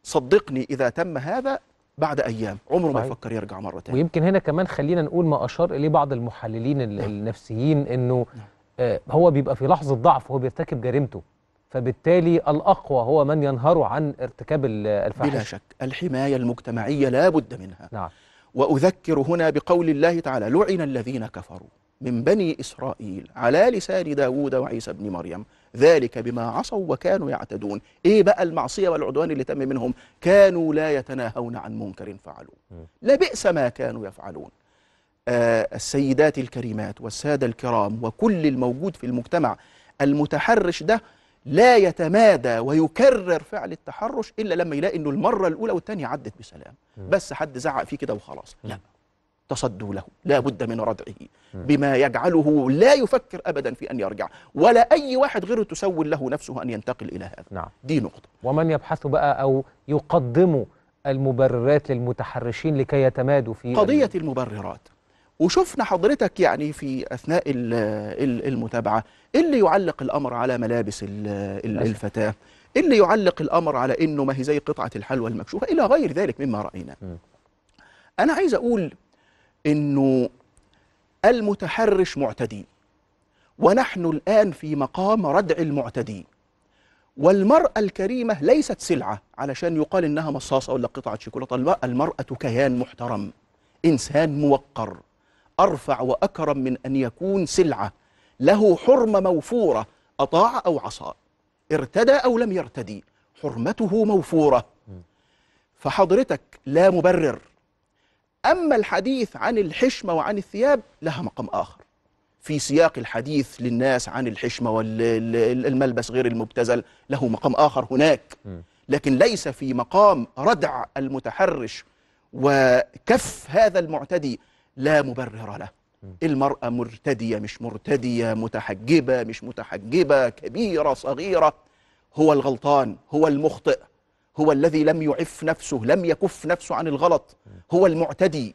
صدقني إذا تم هذا بعد أيام عمره ما. يفكر يرجع مرة تانية ويمكن هنا كمان خلينا نقول ما أشار إليه بعض المحللين ال- نعم. النفسيين إنه نعم. آه، هو بيبقى في لحظة ضعف وهو بيرتكب جريمته فبالتالي الأقوى هو من ينهر عن ارتكاب ال- بلا الفاحشه شك الحماية المجتمعية لا بد منها نعم وأذكر هنا بقول الله تعالى لعن الذين كفروا من بني إسرائيل على لسان داود وعيسى بن مريم ذلك بما عصوا وكانوا يعتدون. إيه بقى المعصية والعدوان اللي تم منهم؟ كانوا لا يتناهون عن منكر فعلوه. لبئس ما كانوا يفعلون. آه السيدات الكريمات والسادة الكرام وكل الموجود في المجتمع المتحرش ده لا يتمادى ويكرر فعل التحرش إلا لما يلاقي أنه المرة الأولى والثانية عدت بسلام. بس حد زعق فيه كده وخلاص. لا. تصدوا له لا بد من ردعه. بما يجعله لا يفكر أبدا في أن يرجع ولا أي واحد غيره تسول له نفسه أن ينتقل إلى هذا نعم دي نقطة ومن يبحث بقى أو يقدموا المبررات للمتحرشين لكي يتمادوا في قضية ال- المبررات وشفنا حضرتك يعني في أثناء ال- ال- المتابعة اللي يعلق الأمر على ملابس للأسف. الفتاة اللي يعلق الأمر على إنه ما هي زي قطعة الحلوى المكشوفة إلى غير ذلك مما رأينا م. أنا عايز أقول إنه المتحرش معتدي ونحن الآن في مقام ردع المعتدي والمرأة الكريمة ليست سلعة علشان يقال إنها مصاصة ولا قطعة شوكولاتة الم- المرأة كيان محترم إنسان موقر أرفع وأكرم من أن يكون سلعة له حرمة موفورة أطاع أو عصى ارتدى أو لم يرتدي حرمته موفورة. فحضرتك لا مبرر أما الحديث عن الحشمة وعن الثياب لها مقام آخر. في سياق الحديث للناس عن الحشمة والملبس غير المبتذل له مقام آخر هناك. لكن ليس في مقام ردع المتحرش وكف هذا المعتدي لا مبرر له. المرأة مرتدية مش مرتدية متحجبة مش متحجبة كبيرة صغيرة هو الغلطان هو المخطئ. هو الذي لم يعف نفسه لم يكف نفسه عن الغلط. هو المعتدي.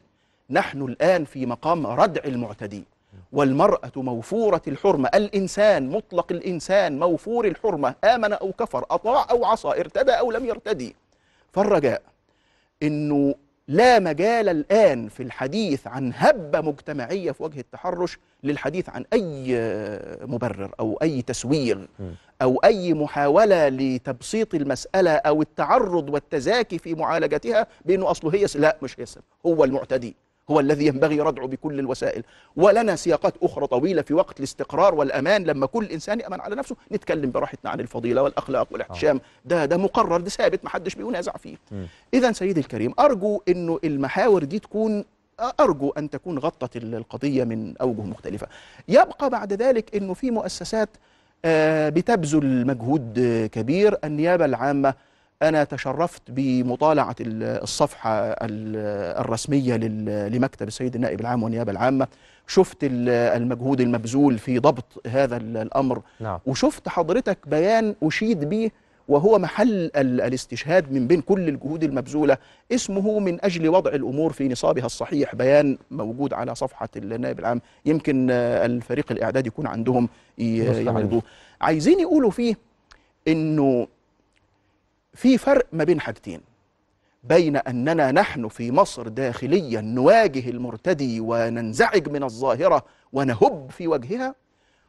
نحن الآن في مقام ردع المعتدي. والمرأة موفورة الحرمة. الإنسان مطلق الإنسان موفور الحرمة. آمن أو كفر أطاع أو عصى ارتدى أو لم يرتدي. فالرجاء إنه لا مجال الآن في الحديث عن هبة مجتمعية في وجه التحرش للحديث عن أي مبرر أو أي تسويغ أو أي محاولة لتبسيط المسألة أو التعرض والتزاكي في معالجتها بأنه أصله هي لا مش هي السبب هو المعتدي. هو الذي ينبغي ردعه بكل الوسائل. ولنا سياقات أخرى طويلة في وقت الاستقرار والأمان. لما كل إنسان يأمن على نفسه نتكلم براحتنا عن الفضيلة والأخلاق والاحتشام ده ده مقرر ده ثابت محدش بينازع فيه. اذا سيدي الكريم أرجو إنه المحاور دي تكون أرجو أن تكون غطت ال- القضية من أوجه مختلفة. يبقى بعد ذلك إنه في مؤسسات آه، بتبذل مجهود آه، كبير. النيابة العامة أنا تشرفت بمطالعة ال- الصفحة ال- الرسمية لل- لمكتب السيد النائب العام والنيابة العامة. شفت ال- المجهود المبذول في ضبط هذا ال- الأمر. نعم. وشفت حضرتك بيان أشيد به وهو محل ال- الاستشهاد من بين كل الجهود المبذولة. اسمه من أجل وضع الأمور في نصابها الصحيح. بيان موجود على صفحة النائب العام. يمكن الفريق الإعداد يكون عندهم. يعرضوه. عايزين يقولوا فيه إنه في فرق ما بين حاجتين. بين أننا نحن في مصر داخليا نواجه المرتدي وننزعج من الظاهرة ونهب في وجهها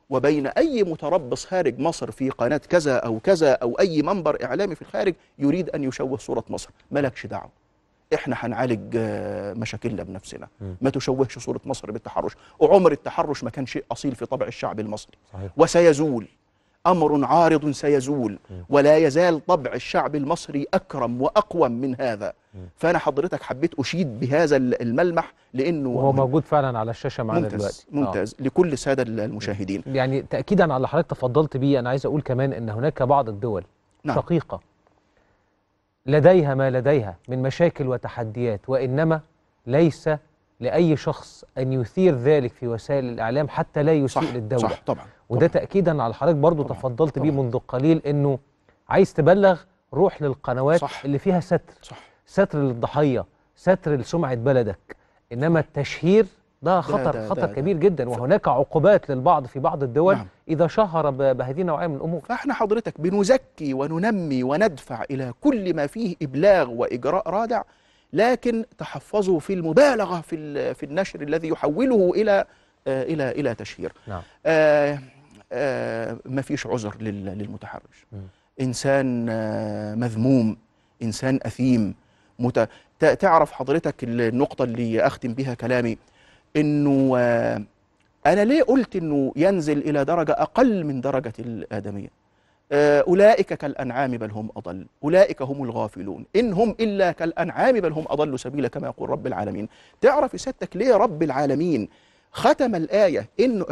وبين أي متربص خارج مصر في قناة كذا أو كذا أو أي منبر إعلامي في الخارج يريد أن يشوه صورة مصر. ملكش دعوة. إحنا هنعالج آه، مشاكلنا بنفسنا. ما تشوهش صورة مصر بالتحرش. وعمر التحرش ما كان شيء أصيل في طبع الشعب المصري. صحيح. وسيزول. أمر عارض سيزول. ولا يزال طبع الشعب المصري أكرم وأقوم من هذا. فأنا حضرتك حبيت أشيد بهذا الملمح لأنه وهو موجود فعلا على الشاشة معانا ممتاز دلوقتي آه. ممتاز لكل السادة المشاهدين يعني تاكيدا على اللي حضرتك تفضلت بيه أنا عايز أقول كمان إن هناك بعض الدول نعم. شقيقة لديها ما لديها من مشاكل وتحديات وإنما ليس لأي شخص أن يثير ذلك في وسائل الإعلام حتى لا يسيء صح للدولة صح طبعا وده. تاكيدا على حضرتك برضو طبعاً، تفضلت بيه. منذ قليل إنه عايز تبلغ روح للقنوات صح. اللي فيها ستر. صح. ستر للضحية ستر لسمعة بلدك. إنما التشهير ده خطر ده- خطر ده- كبير جدا. وهناك عقوبات للبعض في بعض الدول نعم. إذا شهر بهذه النوعيه من الأمور. فإحنا حضرتك بنزكي وننمي وندفع إلى كل ما فيه إبلاغ وإجراء رادع لكن تحفظوا في المبالغة في في النشر الذي يحوله إلى آه، إلى إلى تشهير. نعم. آه ما فيش عذر لل- للمتحرش. إنسان آه مذموم إنسان أثيم مت... تعرف حضرتك النقطة اللي أختم بها كلامي؟ إنه آه أنا ليه قلت إنه ينزل إلى درجة أقل من درجة الآدمية؟ آه، أولئك كالأنعام بل هم أضل. أولئك هم الغافلون. إن هم إلا كالأنعام بل هم أضل سبيلا كما يقول رب العالمين. تعرف سيادتك ليه رب العالمين ختم الآية إن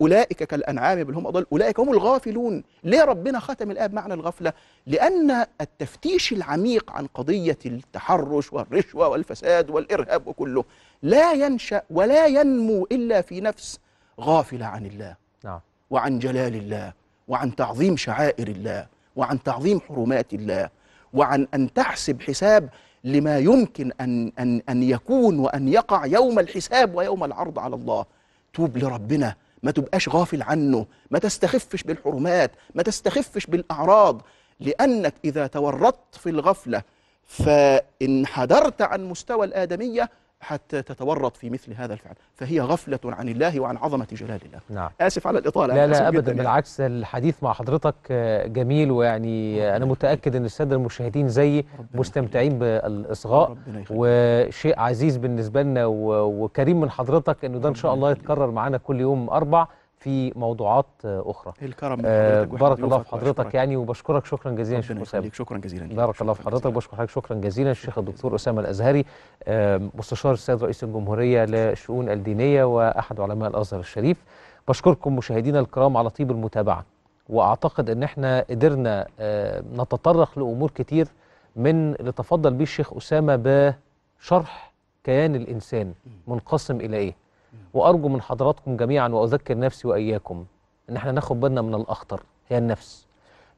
أولئك كالأنعام بل هم أضل أولئك هم الغافلون. ليه ربنا ختم الآية بمعنى الغفلة؟ لأن التفتيش العميق عن قضية التحرش والرشوة والفساد والإرهاب وكله لا ينشأ ولا ينمو إلا في نفس غافلة عن الله نعم. وعن جلال الله وعن تعظيم شعائر الله وعن تعظيم حرمات الله وعن أن تحسب حساب لما يمكن أن أن أن يكون وأن يقع يوم الحساب ويوم العرض على الله. توب لربنا. ما تبقاش غافل عنه. ما تستخفش بالحرمات. ما تستخفش بالأعراض. لأنك إذا تورطت في الغفلة فانحدرت عن مستوى الآدمية حتى تتورط في مثل هذا الفعل. فهي غفلة عن الله وعن عظمة جلال الله. نعم. آسف على الإطالة. لا أنا آسف لا يعني. بالعكس الحديث مع حضرتك آه، جميل ويعني آه، أنا متأكد إن السادة المشاهدين ربنا مستمتعين يخليك. وشيء عزيز بالنسبة لنا وكريم من حضرتك إنه ده إن شاء الله. يتكرر معانا كل يوم أربع. في موضوعات أخرى الكرم آه، بارك الله في حضرتك. يعني وبشكرك شكرا جزيلا شيخ أسامة شكرا جزيلا. بارك الله في حضرتك. بشكر حضرتك شكرا جزيلا الشيخ الدكتور أسامة الأزهري آه، مستشار السيد رئيس الجمهوريه للشؤون الدينية وأحد علماء الأزهر الشريف بشكركم مشاهدينا الكرام على طيب المتابعة وأعتقد إن إحنا قدرنا آه، نتطرق لأمور كتير من اللي تفضل بيه الشيخ أسامة بشرح كيان الإنسان منقسم إلى إيه وأرجو من حضراتكم جميعا وأذكر نفسي وإياكم إن إحنا ناخد بالنا من الأخطر هي النفس.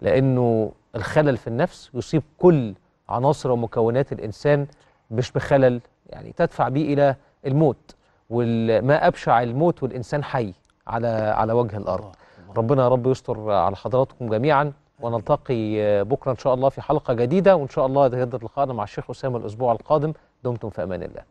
لأنه الخلل في النفس يصيب كل عناصر ومكونات الإنسان مش بخلل يعني تدفع به إلى الموت. وما أبشع الموت والإنسان حي على على وجه الله. ربنا يا رب يستر على حضراتكم جميعا. ونلتقي بكرة إن شاء الله في حلقة جديدة. وإن شاء الله يتجدد لقاءنا مع الشيخ أسامة الأسبوع القادم. دمتم في أمان الله.